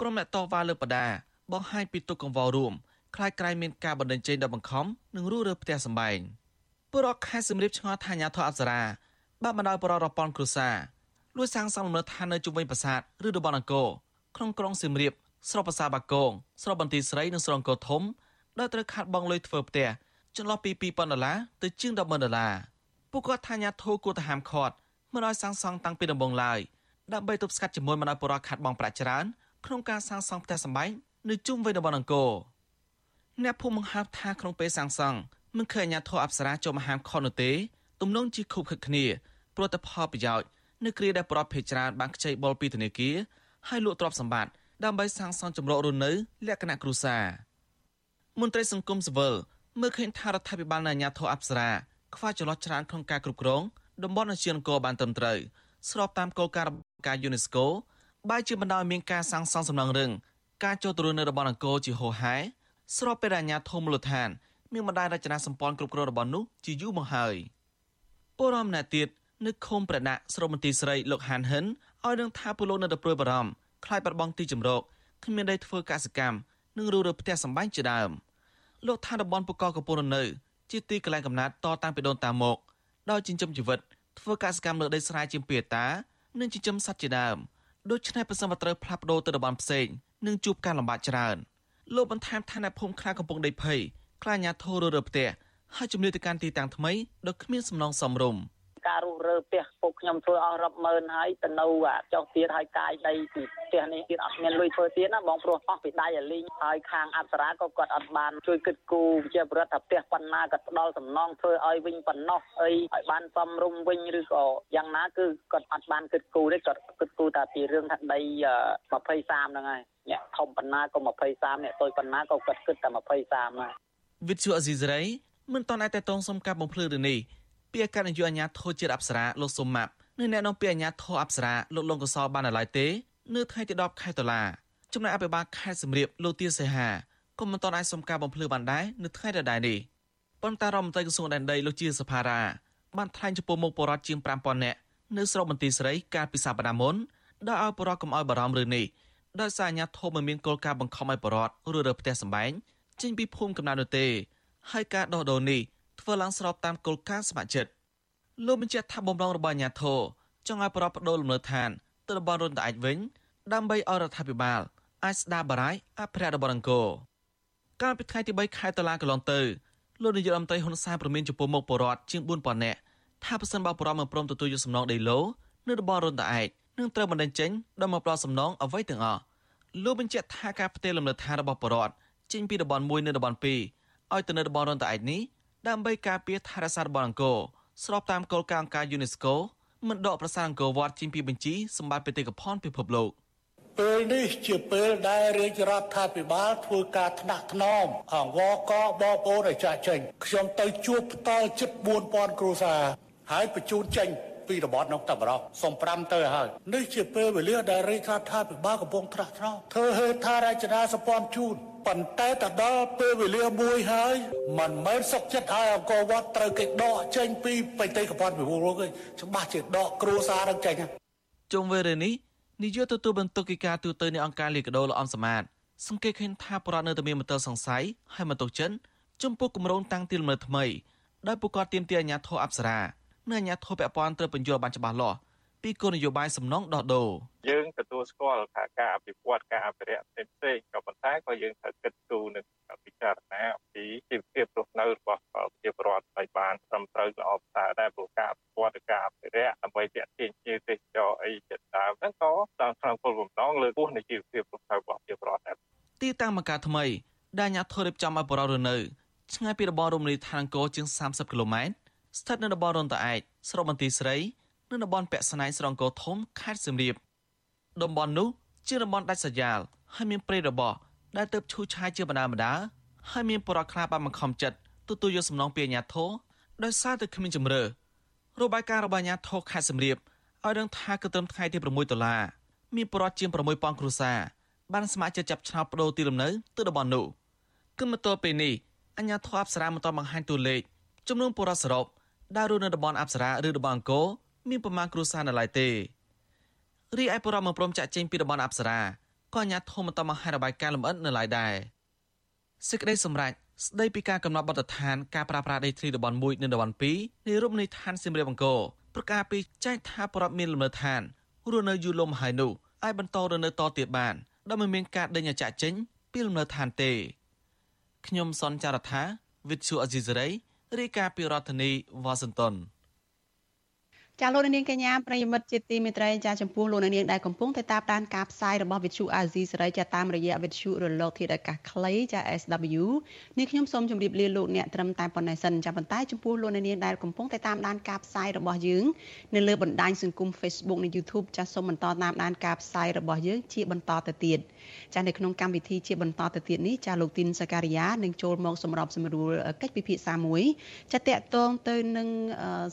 ក្រុមអ្នកតវ៉ាលើបដាបង្ហាញពីទុកកង្វល់រួមខ្លាចក្រែងមានការបណ្តេញចេញដល់បង្ខំនិងរੂរើផ្ទះសម្បែងពលរដ្ឋខេត្តសៀមរាបឆ្ងល់ថាញាធរអប្សរាបានបណ្ដោយបរិរប៉ុនគ្រួសារលួចសាងសង់លំនៅឋាននៅជុំវិញប្រាសាទឬតំបន់អង្គរក្នុងក្រុងសៀមរាបស្រុកប្រាសាទបាគងស្រុកបន្ទាយស្រីនិងស្រុកអង្គរធំដែលត្រូវខាត់បងលុយធ្វើផ្ទះចន្លោះពី2000ដុល្លារទៅជាង100,000ដុល្លារ ពួកគាត់ថាញាធរគួរតែហាមឃាត់មិនឲ្យសាងសង់តាំងពីដំបូងឡើយដើម្បីទប់ស្កាត់ជាមួយមិនឲ្យបរិរខាត់បងប្រាក់ច្រើនក្នុងការសាងសង់ផ្ទះសម្បែងនៅជុំវិញតំបន់អង្គរអ្នកភូមិបង្ហើបថាក្នុងពេលសាងសង់មិនឃើញអាជ្ញាធរអប្សរាចូលមកហាមខុសនោះទេទំនងជាខុបខិតគ្នាព្រោះតែផលប្រយោជន៍នៅគ្រាដែលប្រដ្ឋភេច្រើនបានខ្ចីបុលពីធនាគារហើយលក់ទ្រព្យសម្បត្តិដើម្បីសាងសង់ចម្រោករស់នៅលក្ខណៈគ្រួសារមន្ត្រីសង្គមស៊ីវិលមើលឃើញថារដ្ឋាភិបាលនៃអាជ្ញាធរអប្សរា ខ្វះចន្លោះច្រើនក្នុងការគ្រប់គ្រងតំបន់អាស៊ានអង្គរបានត្រឹមត្រូវស្របតាមគោលការណ៍ការយូណេស្កូបែរជាបណ្ដាលឲ្យមានការសាងសង់សំណង់រឹងការចូលទៅរស់នៅរបស់អង្គរជាហូហែស្របពេលដែលអាជ្ញាធរមូលដ្ឋាន មានបណ្ដាញរចនាសម្ព័ន្ធគ្រប់គ្រងរបស់នោះជាយូរមកហើយពលរដ្ឋម្នាក់ទៀតនៅឃុំប្រដាក់ស្រុកមន្ទីរស្រីលោកហានហិនឲ្យដឹងថាពលរដ្ឋនៅតែព្រួយបារម្ភខ្លាចបាត់បង់ទីជម្រកគ្មានដីធ្វើកសិកម្មនិងរੂរើផ្ទះសម្បែងជាដើមលោកថាតំបន់ពកកំពង់នៅ ជាទីកន្លែងកំណត់តតាំងពីដូនតាមកដោយចិញ្ចឹមជីវិតធ្វើកសិកម្មលើដីស្រែជាពីតានិងចិញ្ចឹមសត្វជាដើមដូច្នេះប្រសិនបើត្រូវផ្លាស់ប្ដូរទៅតំបន់ផ្សេងនឹងជួបការលំបាកច្រើនលោកបន្ថែមថាអ្នកភូមិខ្លះកំពុងដីភ័យខ្លាចអាញាធររើផ្ទះហើយជំនឿទៅកាន់ទីតាំងថ្មីដោយគ្មានសំណងសមរម្យ ការរុះរើផ្ទះពុកខ្ញុំធ្វើអស់រាប់ម៉ឺនហើយទៅនៅចុះទៀតហើយកាយដីពីផ្ទះនេះទៀតអត់មានលុយធ្វើទៀតណាបងព្រោះអស់ពីដៃអាលីងហើយខាងអប្សរាក៏គាត់អត់បានជួយគិតគូរជាប្រដ្ឋថាផ្ទះប៉ុណ្ណាក៏ផ្ដល់សំណងធ្វើឲ្យវិញប៉ុណ្ណោះអីឲ្យបានសំរុំវិញឬក៏យ៉ាងណាគឺគាត់អត់បានគិតគូរទេគាត់គិតគូរតែពីរឿងថាដី23ហ្នឹងហើយអ្នកធំប៉ុណ្ណាក៏23អ្នកតូចប៉ុណ្ណាក៏គាត់គិតតែ23ហ្នឹងវិទ្យុអេស៊ីសរ៉ៃមិនតន់តែតងសំកាប់បំភ្លឺរឿងនេះ ពីអគ្គនាយកអាជ្ញាធរជាតិអប្សរាលោកសុំម៉ាប់និងអ្នកនាំពាក្យអាជ្ញាធរអប្សរាលោកលងកសលបានឡើយទេនៅថ្ងៃទី10ខែតុលាចំណែកអភិបាលខេត្តសំរៀបលោកទាសេហាក៏មិនទាន់អាចសុំការបំភ្លឺបានដែរនៅថ្ងៃដដែលនេះប៉ុន្តែរដ្ឋមន្ត្រីក្រសួងដែនដីលោកជាសភារាបានថ្លែងចំពោះមុខបរិវត្តជាង5000នាក់នៅស្រុកមន្ទីរស្រីកាលពីសប្តាហ៍មុនដោយឲ្យបរិវត្តកុំឲ្យបារម្ភរឿងនេះដោយសារអាជ្ញាធរមិនមានគោលការណ៍បង្ខំឲ្យបរិវត្តឬរើផ្ទះសម្បែងចេញពីភូមិកំណើតនោះទេហើយការដោះដូរនេះ ធ្វើឡើងស្របតាមគោលការណ៍ស្ម័គ្រចិត្តលោកបញ្ជាក់ថាបំរងរបស់អាញាធរចង់ឲ្យប្រពបដូរលំនៅឋានទៅតំបន់រុនត្អែកវិញដើម្បីឲ្យរដ្ឋាភិបាលអាចស្ដារបារាយអភិរក្សរបស់អង្គរកាលពីថ្ងៃទី3ខែតុលាកន្លងទៅលោកនាយករដ្ឋមន្ត្រីហ៊ុនសែនប្រមានចំពោះមុខបរដ្ឋជាង4000នាក់ថាប្រសិនបើបរដ្ឋមិនព្រមទទួលយកសំណងដីឡូនៅតំបន់រុនត្អែកនឹងត្រូវបណ្តេញចេញដោយមកផ្ដល់សំណងអ្វីទាំងអស់លោកបញ្ជាក់ថាការផ្ទេរលំនៅឋានរបស់បរដ្ឋចេញពីតំបន់1នៅតំបន់2ឲ្យទៅនៅតំបន់រុនត្អែកនេះ ដើម្បីការពារថែរក្សាតំបន់អង្គរស្របតាមគោលការណ៍អង្គការ UNESCO មិនដកប្រាសាទអង្គរវត្តចេញពីបញ្ជីសម្បត្តិបេតិកភណ្ឌពិភពលោកពេលនេះជាពេលដែលរាជរដ្ឋាភិបាលធ្វើការថ្នាក់ថ្នមអង្វរកបងប្អូនឲ្យចាស់ចេញខ្ញុំទៅជួបផ្ទាល់ជិត4000គ្រួសារហើយបញ្ជូនចេញ ពីរបត់នោះតែបរោះសុំ5ទៅហើយនេះជាពេលវេលាដែលរាជរដ្ឋាភិបាលកំពុងត្រាស់ត្រង់ធ្វើហេដ្ឋារចនាសម្ព័ន្ធជូនប៉ុន្តែទៅដល់ពេលវេលាមួយហើយមិនមែនសុកចិត្តឲ្យអង្គរវត្តត្រូវគេដកចេញពីបេតិកភណ្ឌពិភពលោកទេច្បាស់ជាដកគ្រួសារនឹងចេញជុំវេលានេះនាយកទទួលបន្ទុកកិច្ចការទូតនៃអង្គការលីកាដូលោកអំសមាតសង្កេតឃើញថាប្រព័ន្ធនៅតែមានមន្ទិលសង្ស័យហើយមន្ទិលចិនចំពោះគម្រោងតាំងទីលំនៅថ្មីដោយពួកគាត់ទាមទារអាជ្ញាធរអប្សរា និងអាជ្ញាធរពាក់ព័ន្ធត្រូវបញ្យល់បានច្បាស់លាស់ពីគោលនយោបាយសំណងដោះដូរយើងទទួលស្គាល់ថាការអភិវឌ្ឍការអភិរក្សផ្សេងៗក៏ប៉ុន្តែក៏យើងត្រូវគិតគូរនឹងពិចារណាអំពីជីវភាពរស់នៅរបស់ប្រជាពលរដ្ឋឲ្យបានត្រឹមត្រូវល្អប្រសើរដែរព្រោះការអភិវឌ្ឍការអភិរក្សដើម្បីទាក់ទាញជាទេសចរអីជាដើមហ្នឹងក៏តាមក្នុងគោលបំណងលើកពោះនៃជីវភាពរស់នៅរបស់ប្រជាពលរដ្ឋដែរទីតាំងមកការថ្មីដែលអាជ្ញាធររៀបចំឲ្យបរិរនៅឆ្ងាយពីរបបរមណីយដ្ឋានអង្គរជាង30គីឡូម៉ែត្រ ស្ថិតនៅតំបន់រនតឯកស្រុកបន្ទាយស្រីនៅតំបន់ពាក់ស្នែងស្រងកោធំខេត្តសៀមរាបតំបន់នោះជាតំបន់ដាច់ស្រយាលហើយមានព្រៃរបោះដែលទៅឈូឆាយជាបណ្ដាបណ្ដាហើយមានបរិខ្លាបានបង្ខំចិត្តទទួលយកសំណងពីអាជ្ញាធរដោយសារតែគ្មានជំរឿរបាយការណ៍របស់អាជ្ញាធរខេត្តសៀមរាបឲ្យដឹងថាគឺត្រឹមថ្ងៃទី6ដុល្លារមានបរិវត្តជាង6000គ្រួសារបានស្ម័គ្រចិត្តចាប់ឆ្នោតបដូរទីលំនៅទៅតំបន់នោះគឺមកទល់ពេលនេះអាជ្ញាធរអប្សរាមិនទាន់បង្ហាញតួលេខចំនួនបរិវត្តសរុប ដែលរស់នៅតំបន់អប្សរាឬតំបន់អង្គរមានប្រមាណគ្រួសារនៅឡើយទេរីឯបរិមមិនព្រមចាក់ចេញពីតំបន់អប្សរាក៏អាជ្ញាធរមិនតមហារបាយការណ៍លម្អិតនៅឡើយដែរសេចក្តីសម្រេចស្ដីពីការកំណត់បទដ្ឋានការប្រាស្រ័យដីធ្លីតំបន់1និងតំបន់2នៃរមណីយដ្ឋានសៀមរាបអង្គរប្រកាសពីចែកថាបរដ្ឋមានលំនៅឋានរស់នៅយូរលំហើយនោះអាចបន្តរស់នៅតទៀតបានដោយមិនមានការដេញចាក់ចេញពីលំនៅឋានទេខ្ញុំសនចាររថាវិទ្យុអេស៊ីសរ៉ៃ រាយការណ៍ពីរដ្ឋធានីវ៉ាស៊ីនតោនចាលោកនាងកញ្ញាប្រិយមិត្តជាទីមេត្រីចាចំពោះលោកនាងដែលកំពុងតែតាមដានការផ្សាយរបស់វិទ្យុអាស៊ីសេរីចាតាមរយៈវិទ្យុរលកធាតុអាកាសខ្លីចា SW នេះខ្ញុំសូមជម្រាបលាលោកអ្នកត្រឹមតែប៉ុណ្ណេះសិនចាប៉ុន្តែចំពោះលោកនាងដែលកំពុងតែតាមដានការផ្សាយរបស់យើងនៅលើបណ្ដាញសង្គម Facebook និង YouTube ចាសូមបន្តតាមដានការផ្សាយរបស់យើងជាបន្តទៅទៀត ចានៅក្នុងកម្មវិធីជាបន្តទៅទៀតនេះចាលោកទីនសការីយ៉ានឹងចូលមកសម្របសម្រួលកិច្ចពិភាក្សាមួយចាតកតងទៅនឹង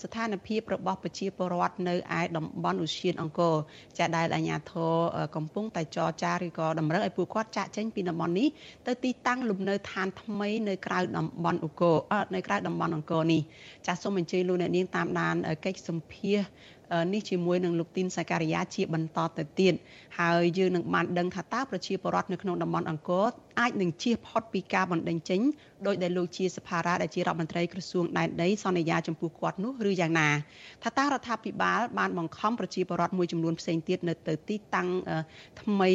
ស្ថានភាពរបស់ប្រជាពលរដ្ឋនៅឯតំបន់ឧស្សាហអង្គរចាដែលអាជ្ញាធរកំពុងតែចរចាឬក៏តម្រូវឲ្យពួកគាត់ចាក់ចេញពីតំបន់នេះទៅទីតាំងលំនៅឋានថ្មីនៅក្រៅតំបន់អង្គរនៅក្រៅតំបន់អង្គរនេះចាសូមអញ្ជើញលោកអ្នកនាងតាមដានកិច្ចសម្ភាស នេះជាមួយនឹងលោកទីនសាការីយ៉ាជាបន្តទៅទៀតហើយយើងនឹងបានដឹងថាតើប្រជាពលរដ្ឋនៅក្នុងតំបន់អង្គរអាចនឹងជៀសផុតពីការបណ្តេញចេញដោយដែលលោកជាសភារាដែលជារដ្ឋមន្ត្រីក្រសួងដែនដីសន្យាចំពោះគាត់នោះឬយ៉ាងណាថាតើរដ្ឋាភិបាលបានបង្ខំប្រជាពលរដ្ឋមួយចំនួនផ្សេងទៀតនៅទៅទីតាំងថ្មី